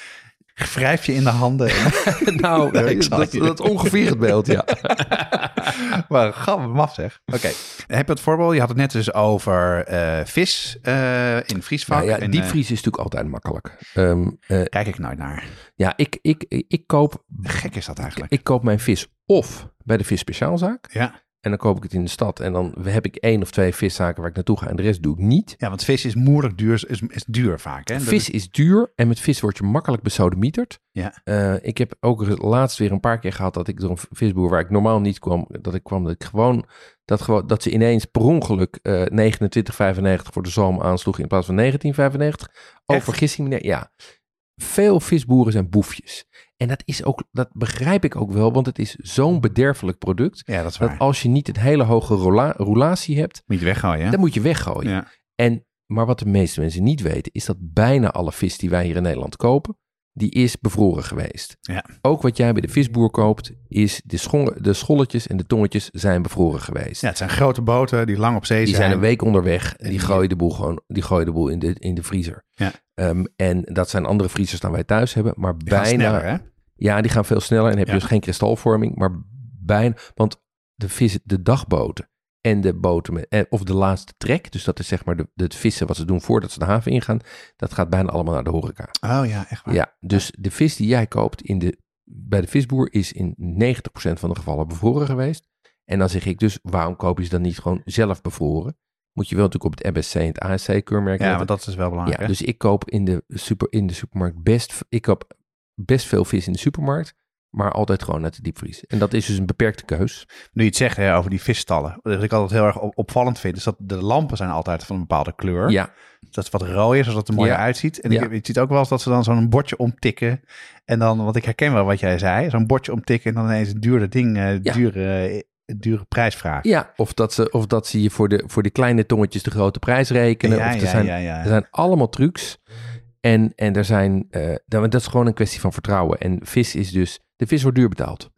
wrijf je in de handen. nou, dat, dat ongeveer het beeld, ja. maar grappig, maf zeg. Oké. Heb je het voorbeeld? Je had het net dus over eh, vis eh, in vriesvak. Nou ja, En, diepvries is natuurlijk altijd makkelijk. Eh, eh, kijk ik nooit naar. ja, ik, ik, ik, koop, Gek is dat eigenlijk. ik koop mijn vis of bij de visspeciaalzaak. Ja. En dan koop ik het in de stad. En dan heb ik één of twee viszaken waar ik naartoe ga. En de rest doe ik niet. ja, want vis is moeilijk duur, is, is duur vaak. Hè? Vis is duur en met vis word je makkelijk besodemieterd. Ja. Eh, ik heb ook laatst weer een paar keer gehad dat ik door een visboer waar ik normaal niet kwam, dat ik kwam dat ik gewoon dat, gewoon, dat ze ineens per ongeluk eh 29,95 voor de zalm aansloeg in plaats van 19,95. Oh, vergissing meneer. Ja. Veel visboeren zijn boefjes. En dat is ook, dat begrijp ik ook wel, want het is zo'n bederfelijk product. Ja, dat is waar. Dat als je niet het hele hoge rola- roulatie hebt, Moet je weggooien, hè? dan moet je weggooien. Ja. En, maar wat de meeste mensen niet weten, is dat bijna alle vis die wij hier in Nederland kopen, die is bevroren geweest. Ja. Ook wat jij bij de visboer koopt, is de, schol- de scholletjes en de tongetjes zijn bevroren geweest. Ja, het zijn grote boten die lang op zee die zijn. zijn een week onderweg en die gooien de boel gewoon die gooien de boel in de, in de vriezer. Ja. Ehm, en dat zijn andere vriezers dan wij thuis hebben, maar Die gaan bijna. sneller, hè? Ja, die gaan veel sneller en heb je Ja. dus geen kristalvorming, maar bijna. Want de vis, de dagboten en de boten met, eh, of de laatste trek, dus dat is zeg maar de, de vissen wat ze doen voordat ze de haven ingaan, dat gaat bijna allemaal naar de horeca. Oh ja, echt waar. Ja, dus de vis die jij koopt in de, bij de visboer is in 90% van de gevallen bevroren geweest. En dan zeg ik dus, waarom koop je ze dan niet gewoon zelf bevroren? Moet je wel natuurlijk op het MSC en het ASC-keurmerk Ja, want dat is wel belangrijk. Ja, hè? dus ik koop in de, super, in de supermarkt best, ik koop best veel vis in de supermarkt, maar altijd gewoon uit de diepvries. En dat is dus een beperkte keus. Nu je het zegt hè, over die visstallen. Wat ik altijd heel erg op- opvallend vind, is dat de lampen zijn altijd van een bepaalde kleur. Ja, Dat is wat rooier, zodat het er mooier Ja. uitziet. En Ja. ik, je ziet ook wel eens dat ze dan zo'n bordje omtikken. En dan, want ik herken wel wat jij zei, zo'n bordje omtikken en dan ineens een dure ding, eh, Ja. dure, eh, dure prijs vragen. ja. Of, dat ze, of dat ze je voor de, voor de kleine tongetjes de grote prijs rekenen. ja, of er, ja, zijn, ja, er zijn allemaal trucs. En, en er zijn, dat, dat is gewoon een kwestie van vertrouwen. En vis is dus, de vis wordt duur betaald.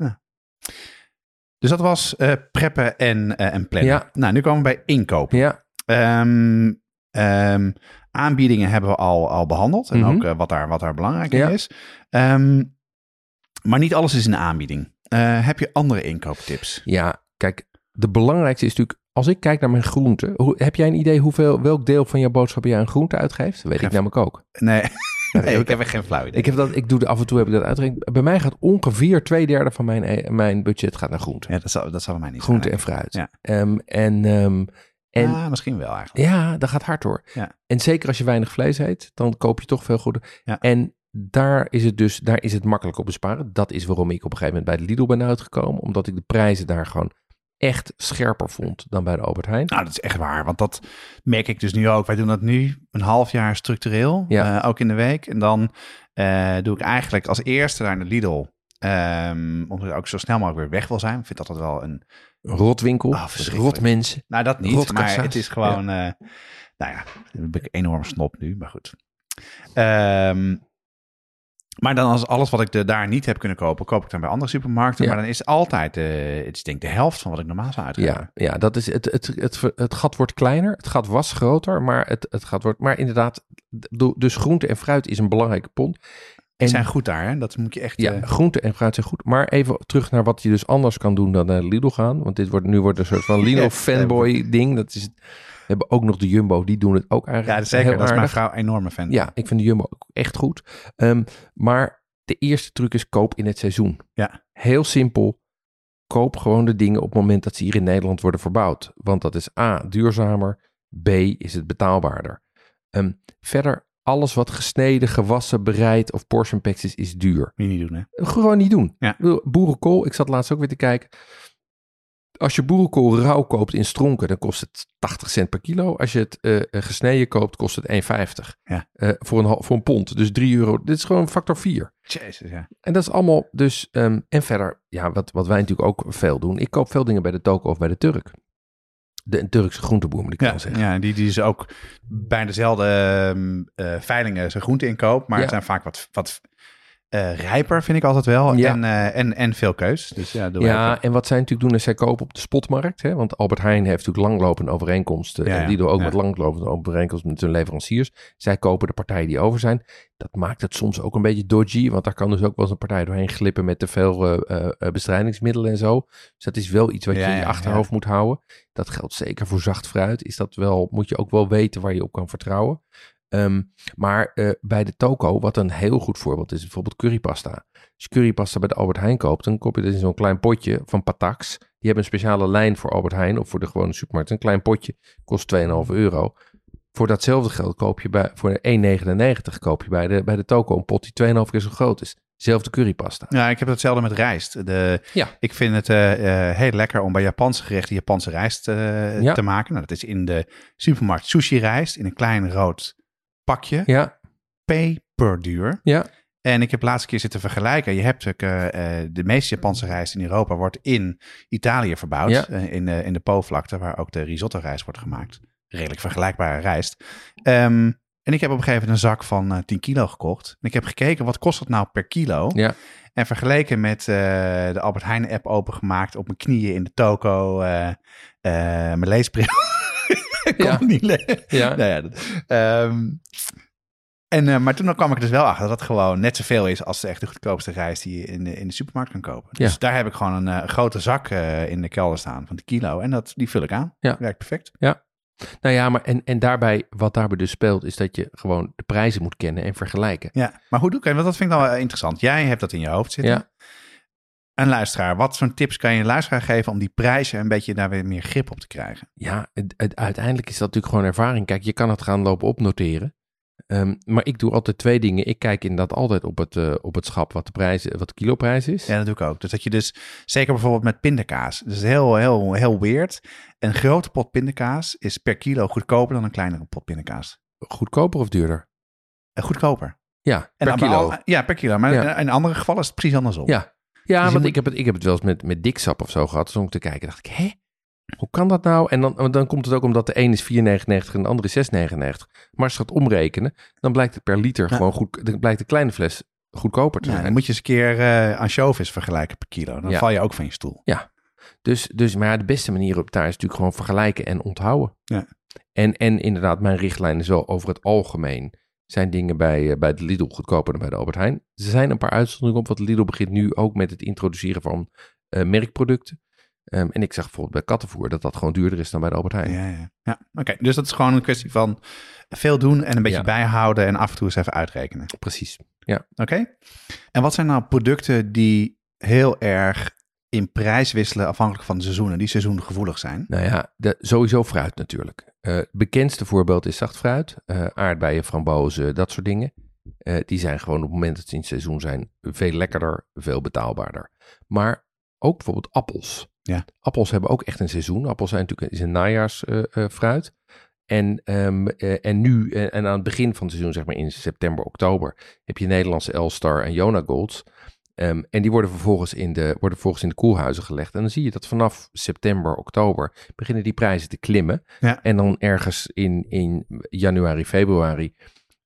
Dus dat was eh, preppen en, eh, en plannen. Ja. Nou, nu komen we bij inkopen. Ja, Ehm, ehm, aanbiedingen hebben we al, al behandeld. En Mhm. ook eh, wat, daar, wat daar belangrijk in Ja. is. Ehm, maar niet alles is een aanbieding. Eh, heb je andere inkooptips? ja, kijk, de belangrijkste is natuurlijk, als ik kijk naar mijn groenten, hoe, heb jij een idee hoeveel, welk deel van jouw boodschap jij aan groente uitgeeft? Dat weet ik namelijk ook. Nee, nee ik heb echt geen flauw idee. Ik, heb dat, ik doe de, af en toe heb ik dat uitgerekend. Bij mij gaat ongeveer twee derde van mijn, eh, mijn budget gaat naar groente. Ja, dat zal, dat zal bij mij niet Groente en fruit. Ja. Ehm, en en, en ah, misschien wel eigenlijk. ja, dat gaat hard hoor. Ja. En zeker als je weinig vlees eet, dan koop je toch veel goede. Ja. En daar is het dus, daar is het makkelijk op besparen. Dat is waarom ik op een gegeven moment bij de Lidl ben uitgekomen. Omdat ik de prijzen daar gewoon echt scherper vond dan bij de Albert Heijn. Nou, dat is echt waar. Want dat merk ik dus nu ook. Wij doen dat nu een half jaar structureel. Ja. eh, ook in de week. En dan eh, doe ik eigenlijk als eerste naar de Lidl. ehm, omdat ik ook zo snel mogelijk weer weg wil zijn. Ik vind dat dat wel een... Rotwinkel, dus verschrikkelijk. rotmensen. Nou, dat niet. Rotkassa's. Maar het is gewoon... eh, nou ja, ben ik een enorme snop nu. Maar goed. Ehm, maar dan als alles wat ik de, daar niet heb kunnen kopen, koop ik dan bij andere supermarkten. Ja. Maar dan is het altijd, eh, het is denk ik de helft van wat ik normaal zou uitgeven. Ja, ja dat is het, het, het, het, gat wordt kleiner, het gat was groter, maar het, het gat wordt. Maar inderdaad, dus groente en fruit is een belangrijke pond. En zijn goed daar, hè? Dat moet je echt... ja, eh, groente en fruit zijn goed. Maar even terug naar wat je dus anders kan doen dan naar de Lidl gaan. Want dit wordt nu wordt een soort van Lidl fanboy ding. Dat is het. Hebben ook nog de Jumbo, die doen het ook ja, eigenlijk dat zeker. Dat is mijn vrouw een enorme fan. Ja, ik vind de Jumbo ook echt goed. Ehm, maar de eerste truc is koop in het seizoen. Ja. Heel simpel. Koop gewoon de dingen op het moment dat ze hier in Nederland worden verbouwd. Want dat is A, duurzamer. B, is het betaalbaarder. Ehm, verder, alles wat gesneden, gewassen, bereid of portion packs is, is duur. Niet doen, hè? Gewoon niet doen. Ja. Boerenkool, ik zat laatst ook weer te kijken. Als je boerenkool rauw koopt in stronken, dan kost het 80 cent per kilo. Als je het eh, eh, gesneden koopt, kost het 1,50. Ja. Eh, voor, een, voor een pond. Dus 3 euro. Dit is gewoon factor 4. Jezus, ja. En dat is allemaal dus... ehm, en verder, ja, wat, wat wij natuurlijk ook veel doen. Ik koop veel dingen bij de toko of bij de Turk. De Turkse groenteboer, moet ik Ja, wel zeggen. ja die, die is ook bij dezelfde ehm, eh, veilingen zijn groente inkoop. Maar Ja. het zijn vaak wat, wat Eh, rijper vind ik altijd wel. Ja. En, eh, en, en veel keus. Dus ja, Ja, en wat zij natuurlijk doen is zij kopen op de spotmarkt. Hè? Want Albert Heijn heeft natuurlijk langlopende overeenkomsten. Ja, en die doen ook met langlopende overeenkomsten met hun leveranciers. Zij kopen de partijen die over zijn. Dat maakt het soms ook een beetje dodgy. Want daar kan dus ook wel eens een partij doorheen glippen met te veel eh, bestrijdingsmiddelen en zo. Dus dat is wel iets wat je in je achterhoofd moet houden. Dat geldt zeker voor zacht fruit. Is dat wel, moet je ook wel weten waar je op kan vertrouwen. Ehm, maar eh, bij de toko, wat een heel goed voorbeeld is, bijvoorbeeld currypasta. Als je currypasta bij de Albert Heijn koopt, dan koop je dat in zo'n klein potje van Patax. Die hebben een speciale lijn voor Albert Heijn of voor de gewone supermarkt. Een klein potje kost 2,5 euro. Voor datzelfde geld koop je bij, voor 1,99 koop je bij de, bij de toko een pot die 2,5 keer zo groot is. Zelfde currypasta. Ja, ik heb hetzelfde met rijst. De, Ja. Ik vind het eh, eh, heel lekker om bij Japanse gerechten Japanse rijst Ja. te maken. Nou, dat is in de supermarkt sushi rijst in een klein rood pakje. Ja, Peperduur. ja, En ik heb laatst een keer zitten vergelijken. Je hebt eh, de meeste Japanse rijst in Europa wordt in Italië verbouwd. Ja. eh, in, de in de Po-vlakte, waar ook de risotto rijst wordt gemaakt. Redelijk vergelijkbare rijst. Ehm, en ik heb op een gegeven moment een zak van eh 10 kilo gekocht. En ik heb gekeken, wat kost dat nou per kilo? ja. En vergeleken met de Albert Heijn app opengemaakt op mijn knieën in de toko. mijn leesbril. kon Ja. niet lezen. ja. Nou ja, dat- ehm, en, eh, maar toen kwam ik dus wel achter dat dat gewoon net zoveel is als de echt de goedkoopste rijst die je in de, in de supermarkt kan kopen. Dus Ja. daar heb ik gewoon een eh, grote zak eh, in de kelder staan van de kilo. En dat, die vul ik aan. Ja. Werkt perfect. Nou ja, maar en, en daarbij, wat daarbij dus speelt, is dat je gewoon de prijzen moet kennen en vergelijken. Ja, maar hoe doe ik het? Want dat vind ik dan wel interessant. Jij hebt dat in je hoofd zitten. Ja. Een luisteraar, wat voor tips kan je een luisteraar geven om die prijzen een beetje daar weer meer grip op te krijgen? Ja, het, het- uiteindelijk is dat natuurlijk gewoon ervaring. Kijk, je kan het gaan lopen opnoteren. Ehm, maar ik doe altijd twee dingen. Ik kijk inderdaad altijd op het, eh, op het schap wat de, prijs, wat de kiloprijs is. Ja, dat doe ik ook. Dus dat je dus, zeker bijvoorbeeld met pindakaas. Dus heel, heel, heel weird. Een grote pot pindakaas is per kilo goedkoper dan een kleinere pot pindakaas. Goedkoper of duurder? Eh, goedkoper. Ja, En per kilo. al- ja, per kilo. Maar Ja. in andere gevallen is het precies andersom. Ja, ja je want moet- ik, heb het, ik heb het wel eens met, met diksap of zo gehad. Toen ik te kijken dacht ik, hé, hoe kan dat nou? En dan, dan komt het ook omdat de een is 4,99 en de andere is 6,99. Maar als je gaat omrekenen, dan blijkt het per liter Ja. gewoon goed, dan blijkt de kleine fles goedkoper te Ja, zijn. dan moet je eens een keer eh ansjovis vergelijken per kilo. Dan Ja. val je ook van je stoel. Dus, dus maar ja, de beste manier op daar is natuurlijk gewoon vergelijken en onthouden. Ja. En, en inderdaad, mijn richtlijn is wel over het algemeen. Zijn dingen bij, eh, bij de Lidl goedkoper dan bij de Albert Heijn. Er zijn een paar uitzonderingen op, want Lidl begint nu ook met het introduceren van eh, merkproducten. Ehm, en ik zag bijvoorbeeld bij kattenvoer dat dat gewoon duurder is dan bij de Albert Heijn. Ja, ja. ja. Oké, dus dat is gewoon een kwestie van veel doen en een beetje Ja. bijhouden en af en toe eens even uitrekenen. Precies. Oké. En wat zijn nou producten die heel erg in prijs wisselen afhankelijk van de seizoenen, die seizoengevoelig zijn? Nou ja, de, sowieso fruit natuurlijk. Eh, het bekendste voorbeeld is zacht fruit. eh, aardbeien, frambozen, dat soort dingen. Eh, die zijn gewoon op het moment dat ze in het seizoen zijn veel lekkerder, veel betaalbaarder. Maar ook bijvoorbeeld appels. Ja. Appels hebben ook echt een seizoen. Appels zijn natuurlijk is een najaarsfruit. en, ehm, eh, en nu, en aan het begin van het seizoen, zeg maar in september, oktober, heb je Nederlandse Elstar en Jona Golds. Ehm, en die worden vervolgens, in de, worden vervolgens in de koelhuizen gelegd. En dan zie je dat vanaf september, oktober beginnen die prijzen te klimmen. Ja. En dan ergens in, in januari, februari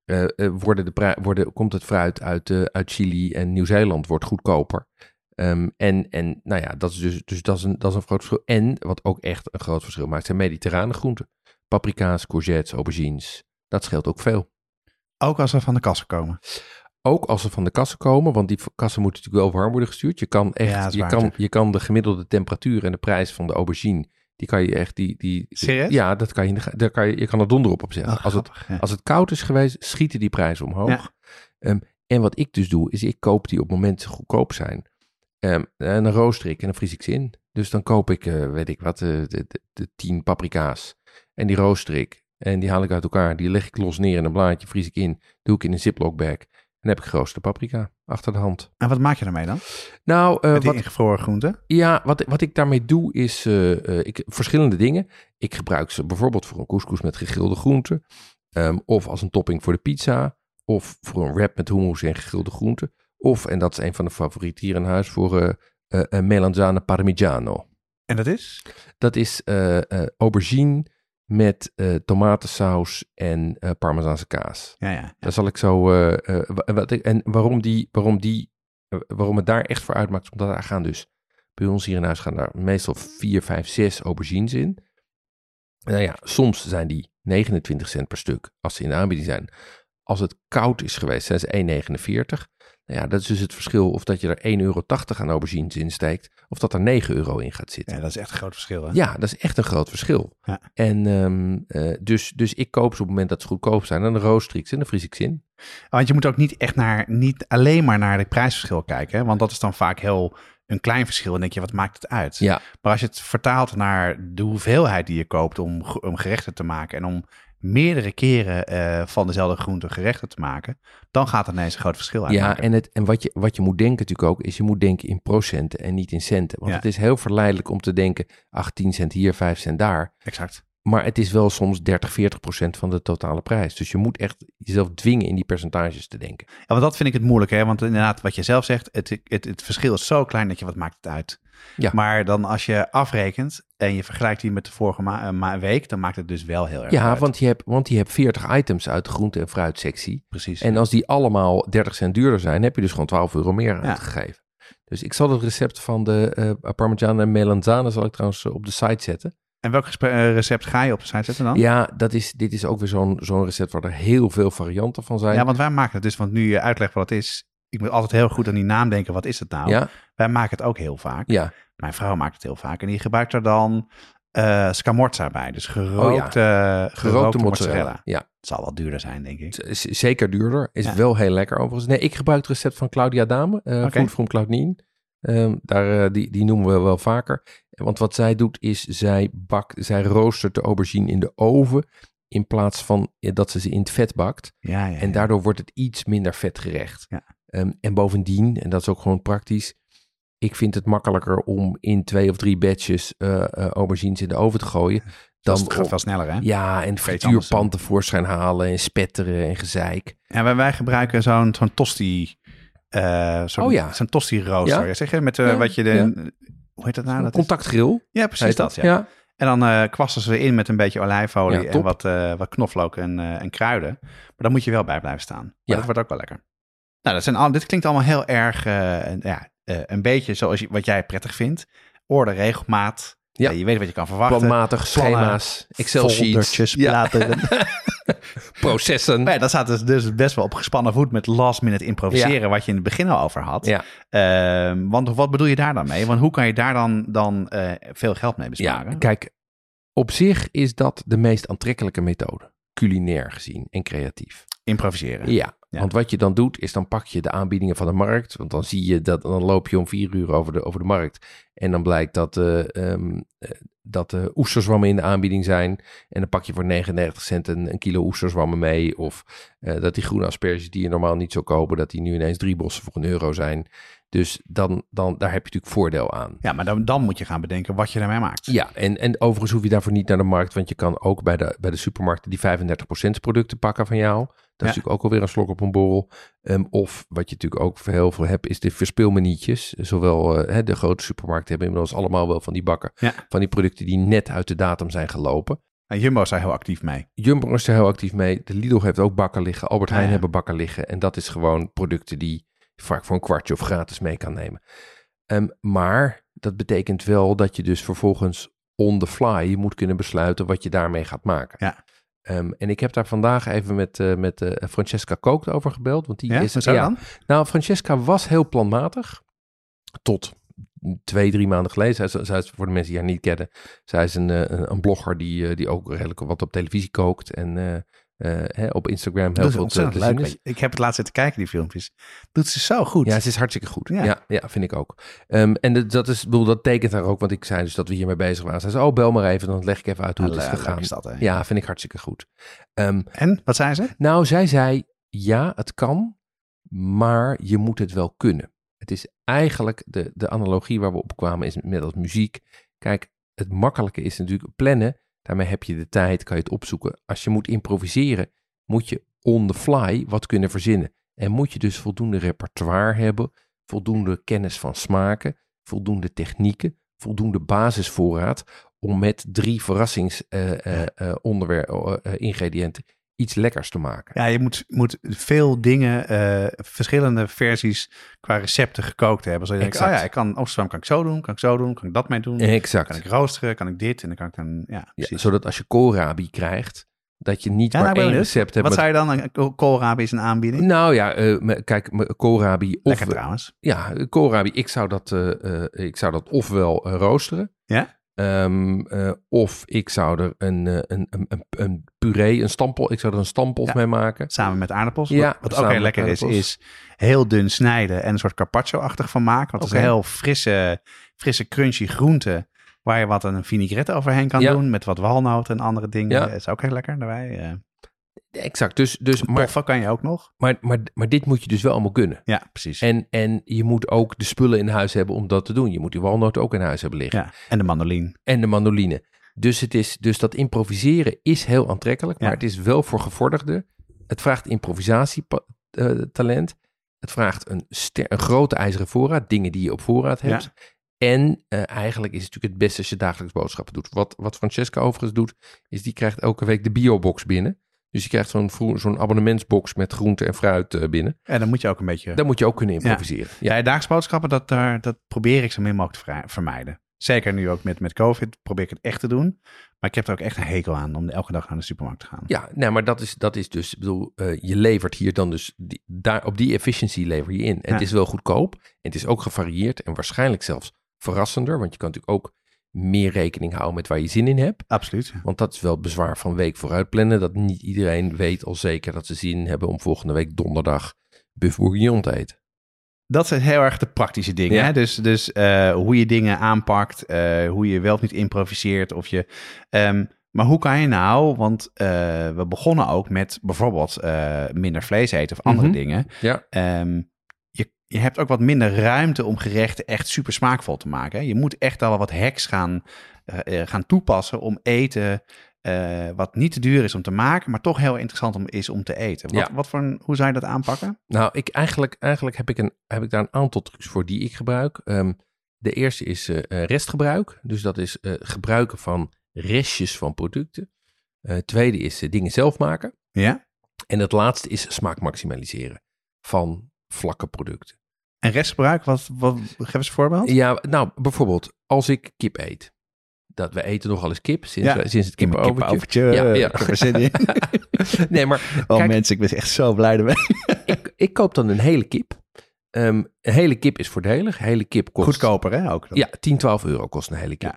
eh, eh, worden de worden, komt het fruit uit, eh, uit Chili en Nieuw-Zeeland wordt goedkoper. Ehm, en, en nou ja, dat is dus, dus dat is, een, dat is een groot verschil. En wat ook echt een groot verschil maakt, zijn mediterrane groenten. Paprika's, courgettes, aubergines. Dat scheelt ook veel. Ook als ze van de kassen komen. Ook als ze van de kassen komen, want die kassen moeten natuurlijk wel warm worden gestuurd. Je kan echt, Ja, je, kan, je kan de gemiddelde temperatuur en de prijs van de aubergine, die kan je echt, die, die, Serieus? ja, dat kan je, daar kan je, je kan er donder op opzetten. Oh, als, het, ja. als het koud is geweest, schieten die prijzen omhoog. Ja. Ehm, en wat ik dus doe, is ik koop die op het moment ze goedkoop zijn. Ehm, en dan rooster ik en dan vries ik ze in. Dus dan koop ik, eh, weet ik wat, eh, de, de, de tien paprika's. En die rooster ik. En die haal ik uit elkaar. Die leg ik los neer in een blaadje, vries ik in. Doe ik in een ziploc bag. En dan heb ik geroosterde paprika achter de hand. En wat maak je daarmee dan? Nou, Met die wat, ingevroren groenten? ja, wat, wat ik daarmee doe is eh, eh, ik, verschillende dingen. Ik gebruik ze bijvoorbeeld voor een couscous met gegrilde groenten. ehm, of als een topping voor de pizza. Of voor een wrap met hummus en gegrilde groenten. Of, en dat is een van de favorieten hier in huis, voor een melanzane parmigiano. En dat is? Dat is aubergine, met eh, tomatensaus en eh parmezaanse kaas. Ja, ja. Daar zal ik zo. eh, wa- wat ik, en waarom, die, waarom, die, waarom het daar echt voor uitmaakt, omdat er gaan dus. Bij ons hier in huis gaan daar meestal 4, 5, 6 aubergines in. Nou ja, soms zijn die 29 cent per stuk als ze in de aanbieding zijn. Als het koud is geweest, zijn ze 1,49. Nou ja, dat is dus het verschil of dat je er 1,80 euro aan aubergines in steekt, of dat er 9 euro in gaat zitten. Ja, dat is echt een groot verschil. Hè? Ja, dat is echt een groot verschil. Ja. En ehm, eh, dus, dus ik koop ze op het moment dat ze goedkoop zijn. Dan rooster ik ze en dan vries ik ze in. Want je moet ook niet echt naar, niet alleen maar naar het prijsverschil kijken. Hè? Want dat is dan vaak heel een klein verschil. En denk je, wat maakt het uit? Ja, Maar als je het vertaalt naar de hoeveelheid die je koopt om, om gerechten te maken en om meerdere keren eh, van dezelfde groente gerechten te maken, dan gaat het ineens een groot verschil ja uitmaken. en, het, en wat, je, wat je moet denken natuurlijk ook, is je moet denken in procenten en niet in centen. Want Ja. het is heel verleidelijk om te denken, 18 cent hier, 5 cent daar. Exact. Maar het is wel soms 30, 40 procent van de totale prijs. Dus je moet echt jezelf dwingen in die percentages te denken. Ja, want dat vind ik het moeilijk, hè? Want inderdaad, wat je zelf zegt, het, het, het verschil is zo klein dat je wat maakt het uit. Ja. Maar dan als je afrekent en je vergelijkt die met de vorige ma- eh, ma- week, dan maakt het dus wel heel erg Ja, uit. want je hebt, want je hebt 40 items uit de groente- en fruitsectie. precies. En als die allemaal 30 cent duurder zijn, heb je dus gewoon 12 euro meer Ja. uitgegeven. Dus ik zal het recept van de eh Parmigiano en Melanzane zal ik trouwens eh, op de site zetten. En welk recept ga je op de site zetten dan? Ja, dat is, dit is ook weer zo'n zo'n recept waar er heel veel varianten van zijn. Ja, want wij maken het dus, want nu je uitlegt wat het is, ik moet altijd heel goed aan die naam denken, wat is het nou? ja, Wij maken het ook heel vaak. ja. Mijn vrouw maakt het heel vaak en die gebruikt er dan eh scamorza bij. Dus gerookte, gerookte, Oh Gerookte mozzarella. mozzarella. Ja, Het zal wel duurder zijn, denk ik. z- zeker duurder. Is Ja. wel heel lekker overigens. Nee, ik gebruik het recept van Claudia Dame, Oké. Food from Cloudnine. Ehm, daar, eh, die, die noemen we wel vaker. Want wat zij doet is, zij, bakt, zij roostert de aubergine in de oven... in plaats van dat ze ze in het vet bakt. Ja, ja, En daardoor wordt het iets minder vetgerecht. Ja. Ehm, en bovendien, en dat is ook gewoon praktisch, ik vind het makkelijker om in twee of drie batches eh, aubergines in de oven te gooien. Dan Dat gaat wel sneller, hè? ja, en frituurpan tevoorschijn halen en spetteren en gezeik. En wij, wij gebruiken zo'n zo'n tosti... eh zo'n, Oh ja. Zo'n tosti rooster. Ja. Zeg je, met Ja, wat je de... ja. Hoe heet dat nou? Dat is- contactgrill. ja, precies dat. Ja. En dan kwasten ze in met een beetje olijfolie en wat, wat knoflook en, en kruiden. Maar dan moet je wel bij blijven staan. Maar Ja. dat wordt ook wel lekker. Nou, dat zijn al, dit klinkt allemaal heel erg, eh, een- ja, eh, een beetje zoals je, wat jij prettig vindt. Orde, regelmaat. Ja. Je weet wat je kan verwachten. Planmatig, schema's, Excel-sheets, platen. processen. Maar ja, dat staat dus, dus best wel op gespannen voet met last minute improviseren, wat je in het begin al over had. Ja. Ehm, want wat bedoel je daar dan mee? Want hoe kan je daar dan, dan eh, veel geld mee besparen? Ja, kijk, op zich is dat de meest aantrekkelijke methode. Culinair gezien en creatief. Improviseren. Ja, Want wat je dan doet, is dan pak je de aanbiedingen van de markt. Want dan zie je dat, dan loop je om vier uur over de, over de markt. En dan blijkt dat, eh ehm, eh, dat de oesterzwammen in de aanbieding zijn. En dan pak je voor 99 cent een, een kilo oesterzwammen mee. Of eh, dat die groene asperges die je normaal niet zou kopen, dat die nu ineens drie bossen voor een euro zijn. Dus dan, dan, daar heb je natuurlijk voordeel aan. Ja, maar dan, dan moet je gaan bedenken wat je daarmee maakt. Ja, en, en overigens hoef je daarvoor niet naar de markt, want je kan ook bij de, bij de supermarkten die 35% producten pakken van jou. Dat is Ja. natuurlijk ook alweer een slok op een borrel. Ehm, of wat je natuurlijk ook heel veel hebt, is de verspilmanietjes. Zowel eh, hè, de grote supermarkten hebben inmiddels allemaal wel van die bakken. Ja. Van die producten die net uit de datum zijn gelopen. En Jumbo is daar heel actief mee. Jumbo is er heel actief mee. De Lidl heeft ook bakken liggen. Albert Ah, Heijn ja. hebben bakken liggen. En dat is gewoon producten die vaak voor een kwartje of gratis mee kan nemen. Ehm, maar dat betekent wel dat je dus vervolgens on the fly moet kunnen besluiten wat je daarmee gaat maken. Ja. Ehm, en ik heb daar vandaag even met, eh, met eh, Francesca Kookt over gebeld. Want die Ja, is zo dan? nou, Francesca was heel planmatig. Tot twee, drie maanden geleden. Zij, is- zij is, voor de mensen die haar niet kennen. Zij is een, eh, een, een blogger die, die ook redelijk wat op televisie kookt. En eh, hè, op Instagram heel veel te, zien is. Ik heb het laatst zitten kijken, die filmpjes. Doet ze zo goed. Ja, ze is hartstikke goed. Ja. Ja, ja, vind ik ook. Ehm, en dat, dat, is, bedoel, dat tekent haar ook, want ik zei dus dat we hiermee bezig waren. Zij zei, oh, bel maar even, dan leg ik even uit hoe Ah, het is gegaan. is dat, hè? Ja, vind ik hartstikke goed. Ehm, En, wat zei ze? Nou, zij zei, ja, het kan, maar je moet het wel kunnen. Het is eigenlijk, de, de analogie waar we op kwamen is met als muziek. Kijk, het makkelijke is natuurlijk plannen. Daarmee heb je de tijd, kan je het opzoeken. Als je moet improviseren, moet je on the fly wat kunnen verzinnen. En moet je dus voldoende repertoire hebben, voldoende kennis van smaken, voldoende technieken, voldoende basisvoorraad om met drie verrassingsingrediënten iets lekkers te maken. Ja, je moet, moet veel dingen, eh, verschillende versies qua recepten gekookt hebben. Zodat je denkt, oh ja, ik kan Amsterdam kan ik zo doen, kan ik zo doen, kan ik dat mee doen. Exact. Kan ik roosteren, kan ik dit en dan kan ik dan, ja, zodat als je koolrabi krijgt, dat je niet Ja, maar nou, één recept hebt. Wat met- zou je dan, koolrabi is een aanbieding? Nou ja, me- kijk, koolrabi of... Lekker trouwens. Ja, koolrabi, ik zou dat, eh, ik zou dat ofwel roosteren. Ja? Ehm, eh, of ik zou er een, eh, een, een, een, een puree, een stampel, ik zou er een stampot Ja. mee maken. Samen met aardappels. Ja, wat wat ook heel lekker is, aardappels. is heel dun snijden en een soort carpaccio-achtig van maken. Want het is een heel frisse, frisse crunchy groente. Waar je wat een vinaigrette overheen kan Ja. doen. Met wat walnoten en andere dingen. Ja. Dat is ook heel lekker daarbij. Exact, dus, dus maar, kan je ook nog. maar, maar, maar dit moet je dus wel allemaal kunnen. Ja, precies. En, en je moet ook de spullen in huis hebben om dat te doen. Je moet die walnoten ook in huis hebben liggen. ja. En de mandoline. En de mandoline. Dus, het is, dus dat improviseren is heel aantrekkelijk, maar Ja. het is wel voor gevorderden. Het vraagt improvisatietalent. het vraagt een, ster- een grote ijzeren voorraad, dingen die je op voorraad hebt. En eh, eigenlijk is het natuurlijk het beste als je dagelijks boodschappen doet. Wat, wat Francesca overigens doet, is die krijgt elke week de biobox binnen. Dus je krijgt zo'n zo'n abonnementsbox met groente en fruit eh, binnen. En dan moet je ook een beetje... Daar moet je ook kunnen improviseren. Ja, dagelijks boodschappen, dat, daar, dat probeer ik zo min mogelijk te vermijden. Zeker nu ook met, met COVID probeer ik het echt te doen. Maar ik heb er ook echt een hekel aan om elke dag naar de supermarkt te gaan. Ja, nee, maar dat is, dat is dus, ik bedoel, eh, je levert hier dan dus, die, daar, op die efficiency lever je in. En Ja. het is wel goedkoop, en het is ook gevarieerd en waarschijnlijk zelfs verrassender, want je kan natuurlijk ook meer rekening houden met waar je zin in hebt. Absoluut. Want dat is wel het bezwaar van week vooruit plannen, dat niet iedereen weet al zeker dat ze zin hebben om volgende week donderdag buff bourguignon te eten. Dat zijn heel erg de praktische dingen. Ja. Hè? Dus, dus eh, hoe je dingen aanpakt, eh, hoe je wel of niet improviseert. Of je, ehm, maar hoe kan je nou, want eh, we begonnen ook met bijvoorbeeld minder vlees eten of andere Mhm. dingen. Ja, Ehm, je, hebt ook wat minder ruimte om gerechten echt super smaakvol te maken. hè. Je moet echt al wat hacks gaan, eh, eh, gaan toepassen om eten eh, wat niet te duur is om te maken, maar toch heel interessant om, is om te eten. Wat, Ja. wat voor een, hoe zou je dat aanpakken? Nou, ik, eigenlijk, eigenlijk heb, ik een, heb ik daar een aantal trucs voor die ik gebruik. Ehm, de eerste is restgebruik. Dus dat is gebruiken van restjes van producten. Tweede is dingen zelf maken. Ja? En het laatste is smaak maximaliseren van vlakke producten. En restgebruik, wat, wat, geef eens een voorbeeld. Ja, nou, bijvoorbeeld als ik kip eet. Dat we eten nogal eens kip sinds, Ja. we- sinds het kippenovertje. Ja, ja. ik heb er zin in. nee, maar Oh Kijk- mensen, ik ben echt zo blij ermee. ik, ik koop dan een hele kip. Ehm, een hele kip is voordelig. Een hele kip kost... Goedkoper hè ook. Ja, 10, 12 euro kost een hele kip.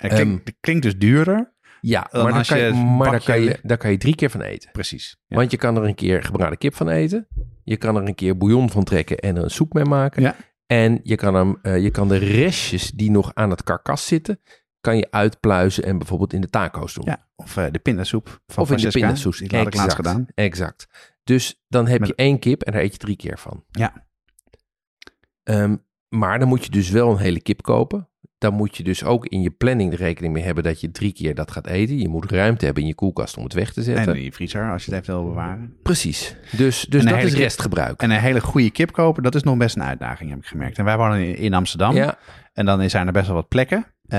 Het klinkt, Ehm, het klinkt dus duurder. Ja, Dan maar, daar als kan, je, maar kan je, daar kan je drie keer van eten. Precies. Ja. Want je kan er een keer gebraden kip van eten. Je kan er een keer bouillon van trekken en er een soep mee maken. Ja. En je kan, hem, eh, je kan de restjes die nog aan het karkas zitten, kan je uitpluizen en bijvoorbeeld in de taco's doen. Ja, of eh, de pindasoep van of in de pindasoes. Die had ik laatst gedaan. Exact. Dus dan heb Met- je één kip en daar eet je drie keer van. Ja. Ehm, maar dan moet je dus wel een hele kip kopen. Dan moet je dus ook in je planning de rekening mee hebben dat je drie keer dat gaat eten. Je moet ruimte hebben in je koelkast om het weg te zetten. En in je vriezer, als je het even wil bewaren. Precies. Dus, dus dat is kip- restgebruik. En een hele goede kip kopen, dat is nog best een uitdaging, heb ik gemerkt. En wij wonen in, Amsterdam. ja, En dan zijn er best wel wat plekken. Eh,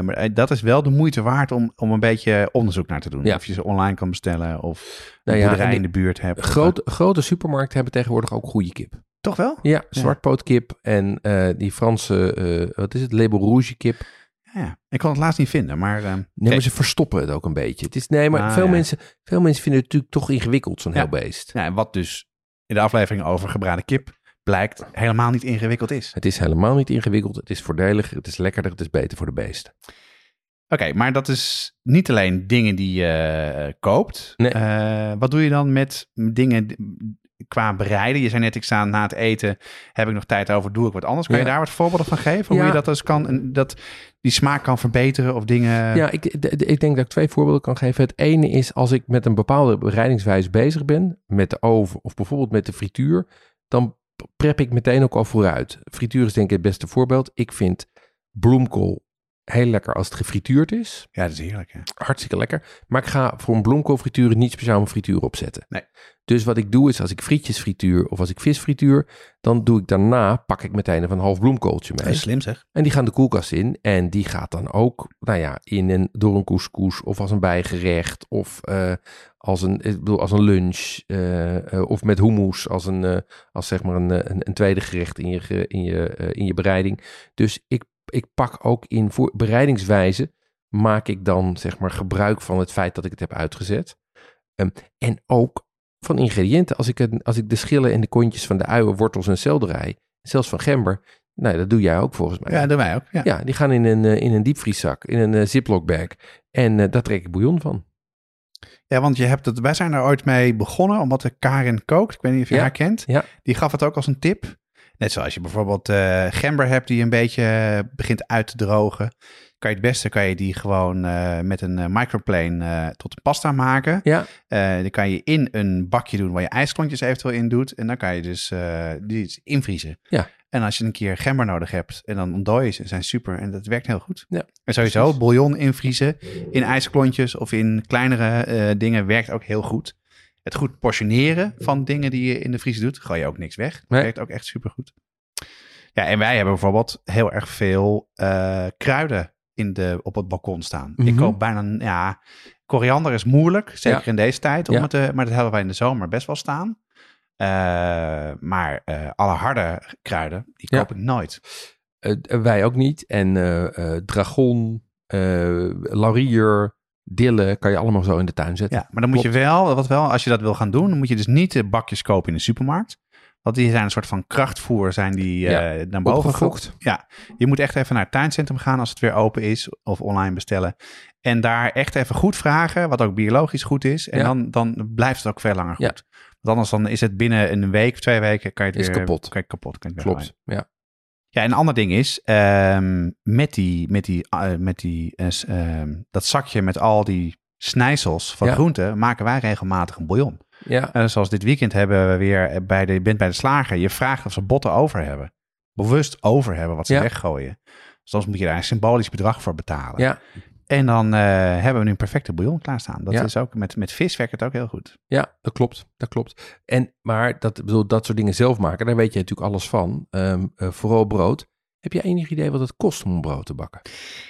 maar eh, dat is wel de moeite waard om, om een beetje onderzoek naar te doen. Ja. Of je ze online kan bestellen of Nou een ja, boerderij in de buurt hebt. grote, grote supermarkten hebben tegenwoordig ook goede kip. Toch wel? Ja, zwartpootkip en eh, die Franse, eh, wat is het, label rouge kip. Ja. Ik kon het laatst niet vinden, maar... eh, Nee, maar ze verstoppen het ook een beetje. Het is, nee, maar Ah, veel, ja. mensen, veel mensen vinden het natuurlijk toch ingewikkeld, zo'n Ja. heel beest. ja, en wat dus in de aflevering over gebraden kip blijkt helemaal niet ingewikkeld is. Het is helemaal niet ingewikkeld. Het is voordeliger, het is lekkerder, het is beter voor de beest. Oké, maar dat is niet alleen dingen die je eh, koopt. Nee. Wat doe je dan met dingen qua bereiden? Je zei net, ik sta na het eten, heb ik nog tijd over, doe ik wat anders. Kun je daar wat voorbeelden van geven? Hoe je dat dus kan, dat die smaak kan verbeteren of dingen... Ja, ik, ik denk dat ik twee voorbeelden kan geven. Het ene is als ik met een bepaalde bereidingswijze bezig ben, met de oven of bijvoorbeeld met de frituur, dan prep ik meteen ook al vooruit. Frituur is denk ik het beste voorbeeld. Ik vind bloemkool heel lekker als het gefrituurd is. Ja, dat is heerlijk. Hè? Hartstikke lekker. Maar ik ga voor een bloemkoolfrituur niet speciaal een frituur opzetten. Nee. Dus wat ik doe is als ik frietjes frituur of als ik vis frituur, dan doe ik daarna, pak ik meteen even een half bloemkooltje Dat mee. is slim zeg. En die gaan de koelkast in. En die gaat dan ook, nou ja, in een, door een couscous of als een bijgerecht. Of eh, als, een, ik bedoel, als een lunch. eh, eh, of met hummus als, een, als zeg maar een, een, een tweede gerecht in je, in, je, in je bereiding. Dus ik, ik pak ook in voor, bereidingswijze, maak ik dan zeg maar gebruik van het feit dat ik het heb uitgezet. Ehm, en ook van ingrediënten. Als ik, het, als ik de schillen en de kontjes van de uien, wortels en selderij, zelfs van gember, nou, dat doe jij ook volgens mij. Ja, dat doen wij ook. Ja. Ja, die gaan in een, eh, in een diepvrieszak, in een eh, ziploc bag. En eh, daar trek ik bouillon van. Ja, want je hebt het, wij zijn er ooit mee begonnen, omdat de Karin kookt. Ik weet niet of je Ja, haar kent. ja. Die gaf het ook als een tip. Net zoals je bijvoorbeeld eh, gember hebt die een beetje eh, begint uit te drogen. Kan je het beste kan je die gewoon eh, met een microplane tot een pasta maken. Ja, die kan je in een bakje doen waar je ijsklontjes eventueel in doet. En dan kan je dus die invriezen. Ja. En als je een keer gember nodig hebt en dan ontdooi je ze, zijn super. En dat werkt heel goed. Ja, en sowieso, precies. bouillon invriezen in ijsklontjes of in kleinere dingen werkt ook heel goed. Het goed portioneren van dingen die je in de vriezer doet, gooi je ook niks weg. Dat Nee. werkt ook echt super goed. Ja, en wij hebben bijvoorbeeld heel erg veel eh, kruiden in de, op het balkon staan. Ik Mhm. koop bijna, ja, koriander is moeilijk, zeker Ja. in deze tijd, om Ja. het te, maar dat hebben wij in de zomer best wel staan. Eh, maar eh, alle harde kruiden, die Ja. koop ik nooit. Wij ook niet. En dragon, laurier, dille kan je allemaal zo in de tuin zetten. Ja, maar dan moet je wel, wat wel, als je dat wil gaan doen, dan moet je dus niet de bakjes kopen in de supermarkt. Want die zijn een soort van krachtvoer, zijn die eh, naar boven gefokt. Ja, je moet echt even naar het tuincentrum gaan als het weer open is of online bestellen. En daar echt even goed vragen, wat ook biologisch goed is. En Ja. dan, dan blijft het ook veel langer goed. Ja. Want anders dan is het binnen een week, twee weken, kan je het Is weer kapot. Kan je kapot kan je Klopt, ja. Ja, en een ander ding is, ehm, met, die, met, die, eh, met die, eh, ehm, dat zakje met al die snijsels van Ja. groenten, maken wij regelmatig een bouillon. Ja, En zoals dit weekend hebben we weer bij de, je bent bij de slager, je vraagt of ze botten over hebben. Bewust over hebben wat ze Ja. weggooien. Soms moet je daar een symbolisch bedrag voor betalen. ja, En dan eh, hebben we nu een perfecte bouillon klaarstaan. Dat Ja. is ook met, met vis werkt het ook heel goed. ja, dat klopt. Dat klopt. En, maar dat, bedoel, dat soort dingen zelf maken, daar weet je natuurlijk alles van. Ehm, eh, vooral brood. Heb jij enig idee wat het kost om een brood te bakken?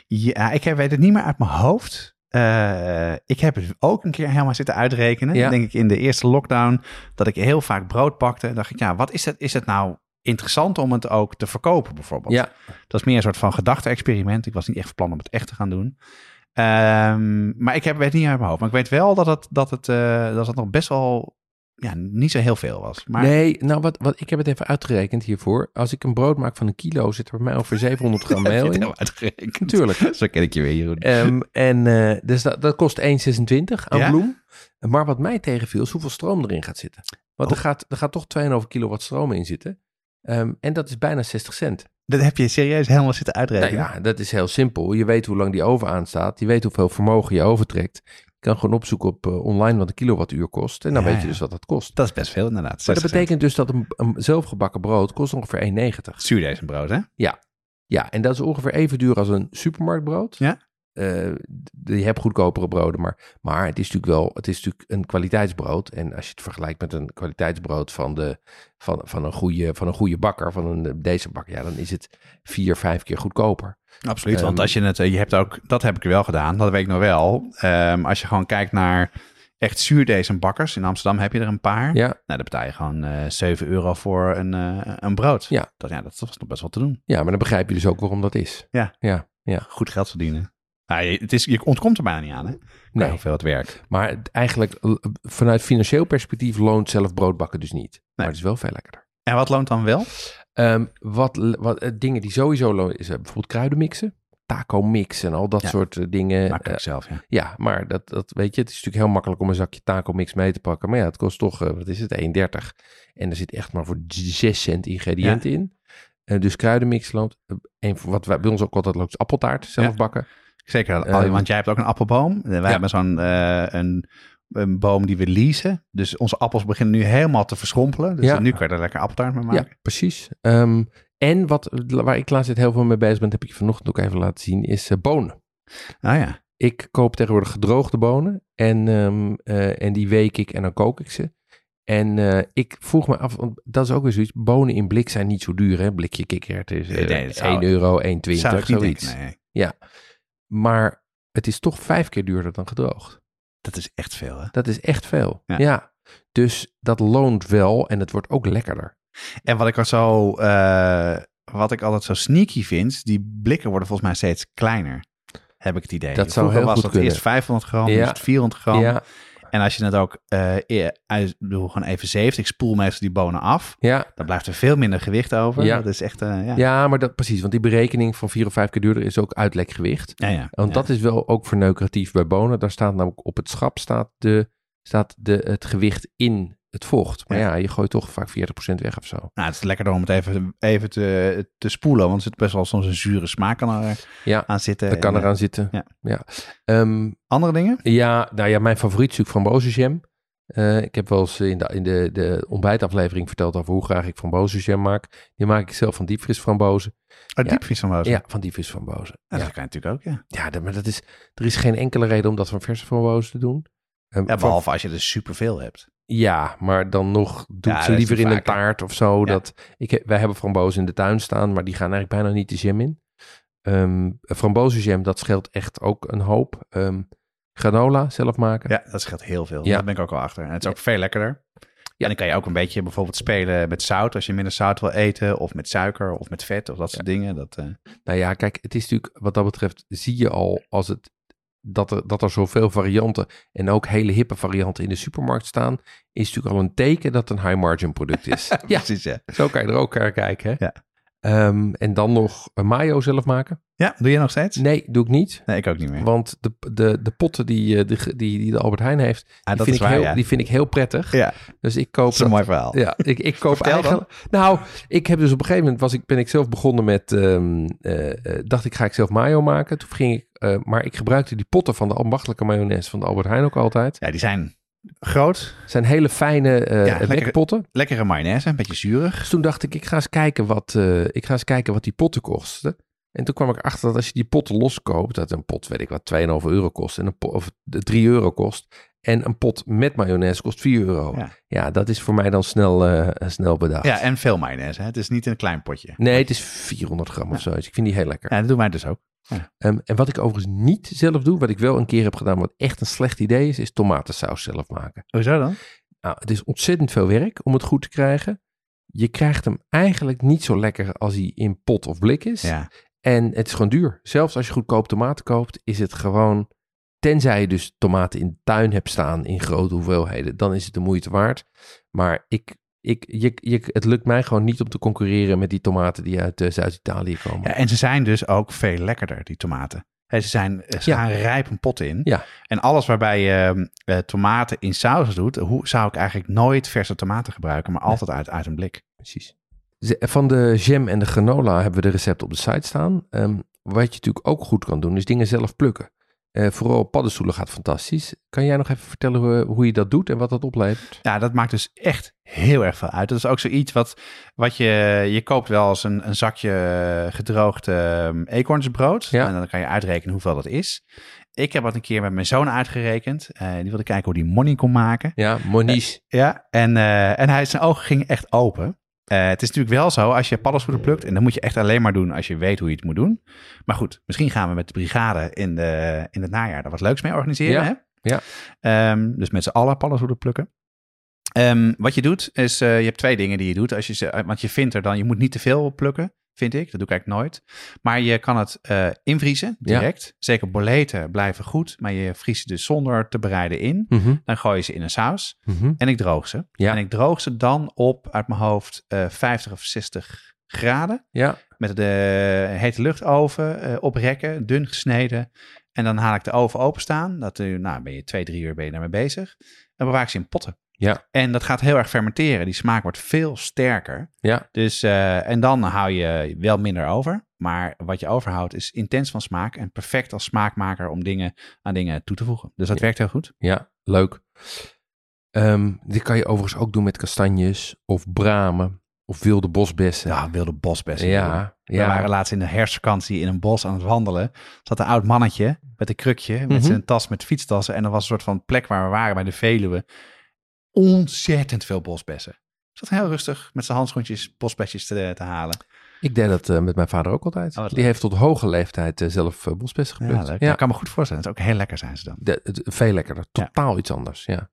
Ja, ik weet het niet meer uit mijn hoofd. Eh, ik heb het ook een keer helemaal zitten uitrekenen. Ja. Denk ik in de eerste lockdown dat ik heel vaak brood pakte. En dacht ik, ja, wat is het? Is het nou interessant om het ook te verkopen bijvoorbeeld? Ja, Dat is meer een soort van gedachte-experiment. Ik was niet echt van plan om het echt te gaan doen. Ehm, maar ik heb, weet het niet uit mijn hoofd. Maar ik weet wel dat het, dat het, eh, dat het nog best wel ja, niet zo heel veel was. Maar Nee, nou wat, wat, ik heb het even uitgerekend hiervoor. Als ik een brood maak van een kilo, zit er bij mij ongeveer 700 gram meel in. helemaal uitgerekend. Natuurlijk. Zo ken ik je weer, Jeroen. Ehm, en eh, dus dat, dat kost 1,26 aan Ja? bloem. Maar wat mij tegenviel is hoeveel stroom erin gaat zitten. Want er, Oh. gaat, er gaat toch 2,5 kilowatt stroom in zitten. Ehm, en dat is bijna 60 cent. Dat heb je serieus helemaal zitten Nou uitrekenen. ja, dat is heel simpel. Je weet hoe lang die oven aanstaat. Je weet hoeveel vermogen je overtrekt. Je kan gewoon opzoeken op eh, online wat een kilowattuur kost. En dan Ja, weet je ja. dus wat dat kost. Dat is best veel inderdaad. Maar dat 60 betekent dus dat een, een zelfgebakken brood kost ongeveer 1,90. Zuurdesembrood, hè? Ja, en dat is ongeveer even duur als een supermarktbrood. Ja. Eh, d- je hebt goedkopere broden, maar, maar het is natuurlijk wel het is natuurlijk een kwaliteitsbrood. En als je het vergelijkt met een kwaliteitsbrood van, de, van, van, een, goede, van een goede bakker, van een, deze bakker, ja, dan is het vier, vijf keer goedkoper. Absoluut, want Ehm, als je het, eh, je hebt ook, dat heb ik wel gedaan, dat weet ik nog wel. Ehm, als je gewoon kijkt naar echt zuurdesem-bakkers, in Amsterdam heb je er een paar. Ja, Nou, dan betaal je gewoon eh 7 euro voor een, eh, een brood. Ja. Dat, ja, dat was nog best wel te doen. ja, maar dan begrijp je dus ook waarom dat is. Ja. Ja, ja. Goed geld verdienen. Nou, je, het is, je ontkomt er bijna niet aan, hè? Nee. Hoeveel het werk. Maar eigenlijk vanuit financieel perspectief loont zelf broodbakken dus niet. Maar het is wel veel lekkerder. En wat loont dan wel? Ehm, wat, wat eh, dingen die sowieso lonen is eh, bijvoorbeeld kruidenmixen. Taco mix en al dat Ja. soort eh, dingen. Maak ik zelf, ja. ja, maar dat, dat weet je, het is natuurlijk heel makkelijk om een zakje taco mix mee te pakken. Maar ja, het kost toch, wat is het, 1,30. En er zit echt maar voor 6 cent ingrediënten in. Eh, dus kruidenmix loont. Een van wat wij, bij ons ook altijd loopt, is appeltaart zelf Ja. bakken. Zeker, Ehm, want jij hebt ook een appelboom. Wij hebben zo'n eh, een, een boom die we leasen. Dus onze appels beginnen nu helemaal te verschrompelen. Dus Ja. nu kan je er lekker appeltaart mee maken. Ja, precies. Ehm, En wat, waar ik laatst heel veel mee bezig ben, heb ik je vanochtend ook even laten zien, is eh, bonen. Ah ja. Ik koop tegenwoordig gedroogde bonen en, ehm, eh, en die week ik en dan kook ik ze. En eh, ik vroeg me af, want dat is ook weer zoiets, bonen in blik zijn niet zo duur hè, blikje kikkererwten is Nee, eh, nee, zou- 1 euro, 1,20, Zou ik niet zoiets. nee. Ja, maar het is toch vijf keer duurder dan gedroogd. Dat is echt veel, hè? Dat is echt veel. Ja. Ja. Dus dat loont wel en het wordt ook lekkerder. En wat ik er zo, eh, wat ik altijd zo sneaky vind, die blikken worden volgens mij steeds kleiner. Heb ik het idee. Dat zou Vroeger heel was goed dat kunnen. eerst 500 gram, Ja. is het 400 gram. Ja, En als je het ook, eh ik bedoel, gewoon even zeeft, ik spoel meestal die bonen af, ja, dan blijft er veel minder gewicht over. Ja. Dat is echt, eh, ja. ja, maar dat precies. Want die berekening van vier of vijf keer duurder is ook uitlekgewicht. Ja, ja. Want dat is wel ook verneukeratief bij bonen. Daar staat namelijk op het schap staat, de, staat de, het gewicht in het vocht. Maar Ja. ja, je gooit toch vaak 40% weg of zo. Nou, het is lekkerder om het even, even te, te spoelen, want er zit best wel soms een zure smaak kan er Ja, aan zitten. Dat kan En, eh, eraan zitten. ja. Ja. Ehm, Andere dingen? ja, nou ja, mijn favoriet is natuurlijk frambozenjam. Eh, ik heb wel eens in de, in de, de ontbijtaflevering verteld over hoe graag ik frambozenjam maak. Die maak ik zelf van diepvriesframbozen. Oh, van Rozen. Ja, van diepvriesframbozen. Ja, Ja, dat kan je natuurlijk ook, ja. ja dat- maar dat is, er is geen enkele reden om dat van verse frambozen te doen. Ehm, ja van- behalve als je er superveel hebt. Ja, maar dan nog doe Ja, ze liever in een taart of zo. Ja. Dat, ik, wij hebben frambozen in de tuin staan, maar die gaan eigenlijk bijna niet de jam in. Ehm frambozenjam, dat scheelt echt ook een hoop. Ehm, granola zelf maken. Ja, dat scheelt heel veel. Ja. Daar ben ik ook wel achter. En het is ook veel lekkerder. En dan kan je ook een beetje bijvoorbeeld spelen met zout. Als je minder zout wil eten. Of met suiker of met vet of dat soort dingen. Dat, eh, Nou ja, kijk, het is natuurlijk wat dat betreft, zie je al als het, dat, er, dat er zoveel varianten en ook hele hippe varianten in de supermarkt staan, is natuurlijk al een teken dat het een high margin product is. ja, precies, ja. zo kan je er ook naar kijken. Hè? Ja. Ehm, en dan nog een mayo zelf maken? Ja, doe je nog steeds? Nee, doe ik niet. Nee, ik ook niet meer. Want de, de, de potten die, eh, de, die, die de Albert Heijn heeft, Ah, die, dat vind ik waar, heel, ja. die vind ik heel prettig. Ja, Dus ik dat koop is een mooi verhaal. Ja, ik, ik koop dan. eigenlijk. Nou, ik heb dus op een gegeven moment was ik, ben ik zelf begonnen met. ehm, eh, eh, dacht ik, ga ik zelf mayo maken. Toen ging ik. maar ik gebruikte die potten van de ambachtelijke mayonaise van de Albert Heijn ook altijd. Ja, die zijn groot. Het zijn hele fijne eh Ja, lekker. lekpotten. Lekkere mayonaise, een beetje zuurig. Dus toen dacht ik, ik ga eens kijken wat, eh, ik ga eens kijken wat die potten kosten. En toen kwam ik erachter dat als je die potten loskoopt, dat een pot, weet ik wat, 2,5 euro kost. En een pot, of de 3 euro kost. En een pot met mayonaise kost 4 euro. Ja. Ja, dat is voor mij dan snel, eh, snel bedacht. Ja, en veel mayonaise. Hè? Het is niet een klein potje. Nee, het is 400 gram of zo. Dus ik vind die heel lekker. Ja, dat doen wij dus ook. Ehm, en wat ik overigens niet zelf doe, wat ik wel een keer heb gedaan, wat echt een slecht idee is, is tomatensaus zelf maken. Hoezo dan? Nou, het is ontzettend veel werk om het goed te krijgen. Je krijgt hem eigenlijk niet zo lekker als hij in pot of blik is. Ja. En het is gewoon duur. Zelfs als je goedkoop tomaten koopt, is het gewoon, tenzij je dus tomaten in de tuin hebt staan in grote hoeveelheden, dan is het de moeite waard. Maar ik, ik, je, je, het lukt mij gewoon niet om te concurreren met die tomaten die uit eh, Zuid-Italië komen. ja. En ze zijn dus ook veel lekkerder, die tomaten. Ze zijn, ze Ja. gaan rijp een pot in. Ja. En alles waarbij je eh, tomaten in saus doet, hoe zou ik eigenlijk nooit verse tomaten gebruiken, maar altijd uit, uit een blik. Precies. Van de jam en de granola hebben we de recepten op de site staan. Ehm, wat je natuurlijk ook goed kan doen, is dingen zelf plukken. Eh, vooral paddenstoelen gaat fantastisch. Kan jij nog even vertellen hoe, hoe je dat doet en wat dat oplevert? Ja, dat maakt dus echt heel erg veel uit. Dat is ook zoiets wat, wat je, je koopt wel als een, een zakje eh, gedroogd ehm, eekhoornsbrood. Ja. En dan kan je uitrekenen hoeveel dat is. Ik heb dat een keer met mijn zoon uitgerekend. Eh, die wilde kijken hoe die money kon maken. Ja, Moniz. Ja, en, eh, en hij, zijn ogen gingen echt open. Eh, het is natuurlijk wel zo, als je paddenstoelen plukt, en dat moet je echt alleen maar doen als je weet hoe je het moet doen. Maar goed, misschien gaan we met de brigade in, de, in het najaar daar wat leuks mee organiseren. Ja, Hè? ja. Ehm, dus met z'n allen paddenstoelen plukken. Ehm, wat je doet, is eh, je hebt twee dingen die je doet. Als je ze, want je vindt er dan, je moet niet te veel plukken, vind ik. Dat doe ik eigenlijk nooit. Maar je kan het eh, invriezen, Ja. direct. Zeker boleten blijven goed, maar je vriest ze dus zonder te bereiden in. Mhm, Dan gooi je ze in een saus. mhm. En ik droog ze. Ja. En ik droog ze dan op uit mijn hoofd eh 50 of 60 graden. Ja, Met de hete luchtoven eh oprekken, dun gesneden. En dan haal ik de oven openstaan. Dat, eh, nou, ben je twee, drie uur ben je daarmee bezig. En bewaar ik ze in potten. Ja. En dat gaat heel erg fermenteren. Die smaak wordt veel sterker. ja, Dus, eh, en dan hou je wel minder over. Maar wat je overhoudt is intens van smaak. En perfect als smaakmaker om dingen aan dingen toe te voegen. Dus dat Ja. werkt heel goed. ja, leuk. Ehm, dit kan je overigens ook doen met kastanjes of bramen Of wilde bosbessen. Ja, wilde bosbessen. ja. We ja. waren laatst in de herfstvakantie in een bos aan het wandelen. Zat een oud mannetje met een krukje, met Mhm. zijn tas met fietstassen. En er was een soort van plek waar we waren bij de Veluwe. Ontzettend veel bosbessen. Zat heel rustig met zijn handschoentjes bosbesjes te, te halen. Ik deed dat eh, met mijn vader ook altijd. Oh, Die heeft tot hoge leeftijd eh, zelf eh, bosbessen geplukt. Ja, Ik kan me goed voorstellen. Het is ook heel lekker zijn ze dan. De- het- veel lekkerder. Ja. Totaal iets anders. Ja. Nou,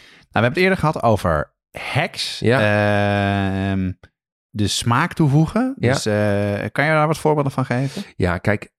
we hebben het eerder gehad over hacks. Ja. Ehm, de smaak toevoegen. Ja. Dus kan je daar wat voorbeelden van geven? ja, kijk.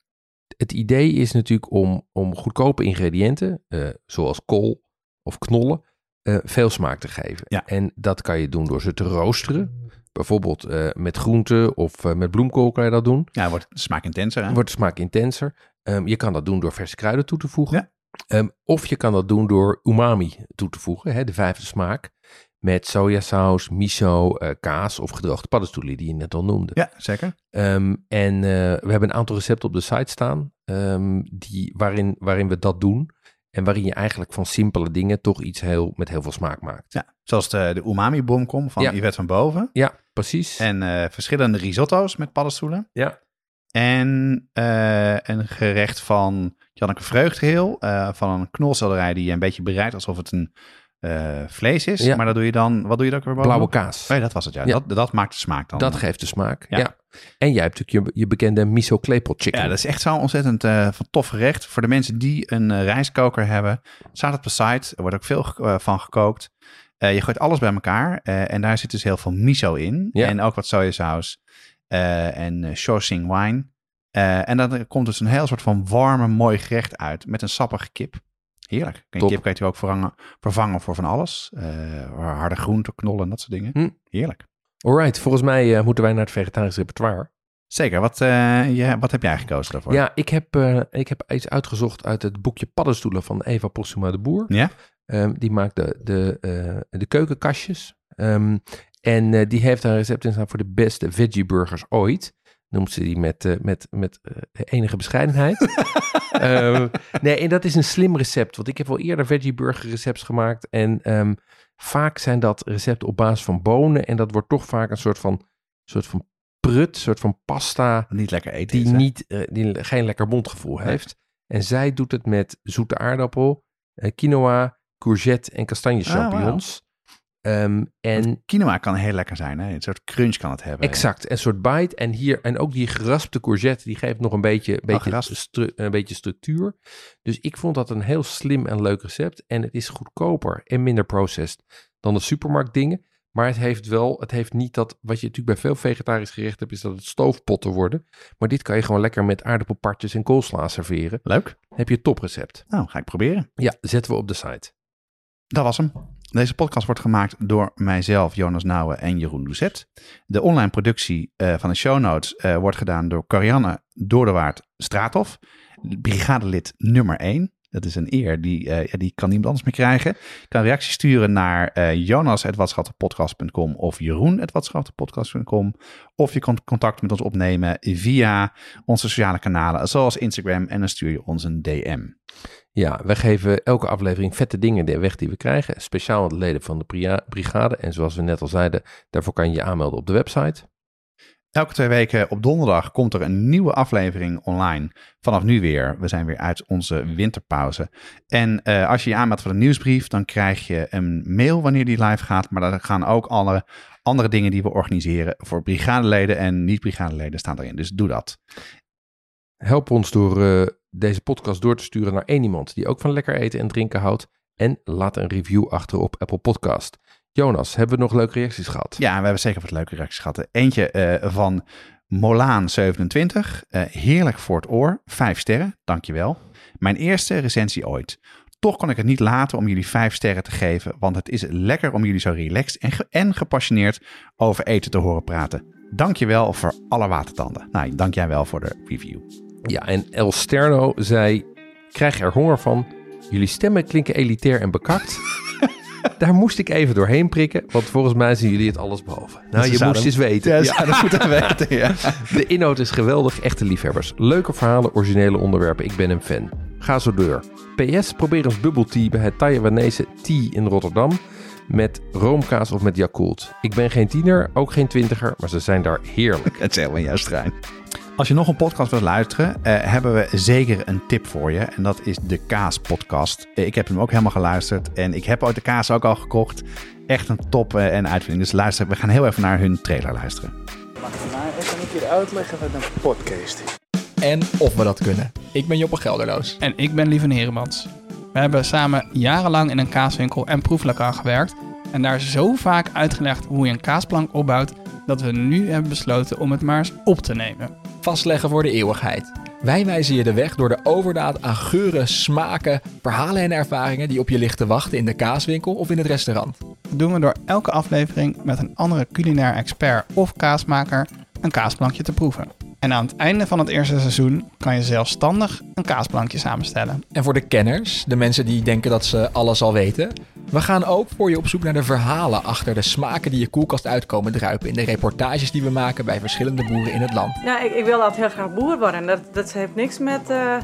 Het idee is natuurlijk om, om goedkope ingrediënten, zoals kool of knollen, eh, veel smaak te geven. Ja. En dat kan je doen door ze te roosteren. Bijvoorbeeld eh, met groenten of eh, met bloemkool kan je dat doen. Ja, wordt de smaak intenser. Hè? Wordt de smaak intenser. Ehm, je kan dat doen door verse kruiden toe te voegen. Ja. Ehm, of je kan dat doen door umami toe te voegen, hè, de vijfde smaak. Met sojasaus, miso, kaas of gedroogde paddenstoelen die je net al noemde. Ja, zeker. Ehm, en we hebben een aantal recepten op de site staan die, waarin, waarin we dat doen. En waarin je eigenlijk van simpele dingen toch iets heel, met heel veel smaak maakt. Ja, zoals de, de umami bomkom van Ja. Yvette van Boven. Ja, precies. En eh, verschillende risotto's met paddenstoelen. ja. En eh, een gerecht van Janneke Vreugdeheel. eh van een knolselderij die je een beetje bereidt alsof het een eh, vlees is. Ja. Maar dat doe je dan, wat doe je dan ook weer? Blauwe kaas. Nee, dat was het ja. Ja. Dat, dat maakt de smaak dan. Dat geeft de smaak. Ja. Ja. En jij hebt natuurlijk je, je bekende miso klepel chicken. Ja, dat is echt zo'n ontzettend eh, van tof gerecht. Voor de mensen die een eh, rijstkoker hebben, staat op de site. Er wordt ook veel eh, van gekookt. Eh, je gooit alles bij elkaar eh, en daar zit dus heel veel miso in. En ook wat sojasaus eh, en uh, wine. Eh, en dan komt dus een heel soort van warme, mooi gerecht uit met een sappige kip. Heerlijk. En Top. kip kan je ook vervangen, vervangen voor van alles. Eh, harde groenten, knollen, dat soort dingen. Hm. Heerlijk. Alright, volgens mij eh, moeten wij naar het vegetarisch repertoire. Zeker. Wat, eh, je, wat heb jij gekozen daarvoor? Ja, ik heb, ik heb iets uitgezocht uit het boekje Paddenstoelen van Eva Postuma de Boer. Ja? Ehm, die maakt de, de, de keukenkastjes. Ehm, en die heeft een recept in staan voor de beste veggie burgers ooit. Noemt ze die met, met, met enige bescheidenheid. Ehm, nee, en dat is een slim recept. Want ik heb wel eerder veggie burger recepts gemaakt. En ehm, vaak zijn dat recepten op basis van bonen. En dat wordt toch vaak een soort van, soort van prut, soort van pasta Niet lekker eten. die, is, niet, eh, die geen lekker mondgevoel heeft. En zij doet het met zoete aardappel, eh, quinoa, courgette en kastanje Ah, wauw. Ehm, en Quinoa kan heel lekker zijn. Hè? Een soort crunch kan het hebben. exact, een soort bite. En hier, en ook die geraspte courgette, die geeft nog een beetje, beetje, geraspt. stru- een beetje structuur. Dus ik vond dat een heel slim en leuk recept. En het is goedkoper en minder processed dan de supermarktdingen. Maar het heeft wel, het heeft niet dat, wat je natuurlijk bij veel vegetarisch gerechten hebt, is dat het stoofpotten worden. Maar dit kan je gewoon lekker met aardappelpartjes en koolsla serveren. Leuk. Heb je een toprecept. Nou, ga ik proberen. Ja, zetten we op de site. Dat was hem. Deze podcast wordt gemaakt door mijzelf, Jonas Nouwen en Jeroen Doucet. De online productie eh, van de show notes eh, wordt gedaan door Carianne Doordewaard Straathof. Brigadelid nummer 1. Dat is een eer, die, eh, die kan niemand anders meer krijgen. Je kan reacties sturen naar jonas.watschattenpodcast.com of jeroen.watschattenpodcast.com. Of je kan contact met ons opnemen via onze sociale kanalen, zoals Instagram. En dan stuur je ons een DM. Ja, wij geven elke aflevering vette dingen weg die we krijgen. Speciaal aan de leden van de brigade. En zoals we net al zeiden, daarvoor kan je je aanmelden op de website. Elke twee weken op donderdag komt er een nieuwe aflevering online. Vanaf nu weer. We zijn weer uit onze winterpauze. En eh, als je je aanmeldt voor de nieuwsbrief, dan krijg je een mail wanneer die live gaat. Maar daar gaan ook alle andere dingen die we organiseren voor brigadeleden en niet-brigadeleden staan erin. Dus doe dat. Help ons door eh, deze podcast door te sturen naar één iemand die ook van lekker eten en drinken houdt. En laat een review achter op Apple Podcast. Jonas, hebben we nog leuke reacties gehad? Ja, we hebben zeker wat leuke reacties gehad. Eentje eh, van Molaan27. Eh, heerlijk voor het oor. Vijf sterren, dankjewel. Mijn eerste recensie ooit. Toch kon ik het niet laten om jullie vijf sterren te geven, want het is lekker om jullie zo relaxed en, ge- en gepassioneerd over eten te horen praten. Dankjewel voor alle watertanden. Nou, dank jij wel voor de review. Ja, en El Sterno zei: Krijg er honger van? Jullie stemmen klinken elitair en bekakt. Daar moest ik even doorheen prikken, want volgens mij zien jullie het alles boven. Nou, je moest eens weten. Ja, Ja. dat moeten weten. Ja. De inhoud is geweldig, echte liefhebbers. Leuke verhalen, originele onderwerpen. Ik ben een fan. Ga zo door. PS, probeer eens bubble tea bij het Taiwanese Tea in Rotterdam. met roomkaas of met Yakult. Ik ben geen tiener, ook geen twintiger, maar ze zijn daar heerlijk. Het is helemaal juist. Als je nog een podcast wilt luisteren, eh, hebben we zeker een tip voor je. En dat is de Kaas Podcast. Eh, ik heb hem ook helemaal geluisterd. En ik heb ooit de kaas ook al gekocht. Echt een top eh, en uitvinding. Dus luister, we gaan heel even naar hun trailer luisteren. Mag ik mij even een keer uitleggen wat een podcast is? En of we dat kunnen. Ik ben Joppe Gelderloos. En ik ben Lieven Heremans. We hebben samen jarenlang in een kaaswinkel en proeflokaal gewerkt. En daar zo vaak uitgelegd hoe je een kaasplank opbouwt, dat we nu hebben besloten om het maar eens op te nemen. Vastleggen voor de eeuwigheid. Wij wijzen je de weg door de overdaad aan geuren, smaken, verhalen en ervaringen die op je ligt te wachten in de kaaswinkel of in het restaurant. Dat doen we door elke aflevering met een andere culinair expert of kaasmaker een kaasplankje te proeven. En aan het einde van het eerste seizoen kan je zelfstandig een kaasplankje samenstellen. En voor de kenners, de mensen die denken dat ze alles al weten, we gaan ook voor je op zoek naar de verhalen achter de smaken die je koelkast uitkomen druipen in de reportages die we maken bij verschillende boeren in het land. Nou, ik, ik wil altijd heel graag boer worden. Dat, dat heeft niks met eh,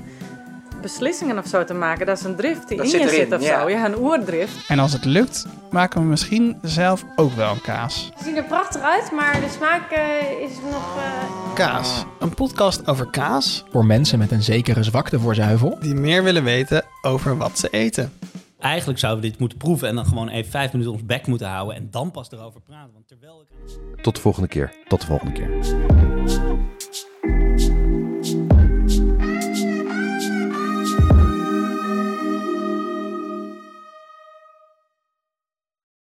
beslissingen of zo te maken. Dat is een drift die Dat in zit je erin, zit of ja. zo. Ja, een oerdrift. En als het lukt, maken we misschien zelf ook wel een kaas. Ze zien er prachtig uit, maar de smaak eh, is nog... eh, Kaas, een podcast over kaas Voor mensen met een zekere zwakte voor zuivel. die meer willen weten over wat ze eten. Eigenlijk zouden we dit moeten proeven en dan gewoon even vijf minuten ons bek moeten houden en dan pas erover praten. Want terwijl ik... Tot de volgende keer. Tot de volgende keer.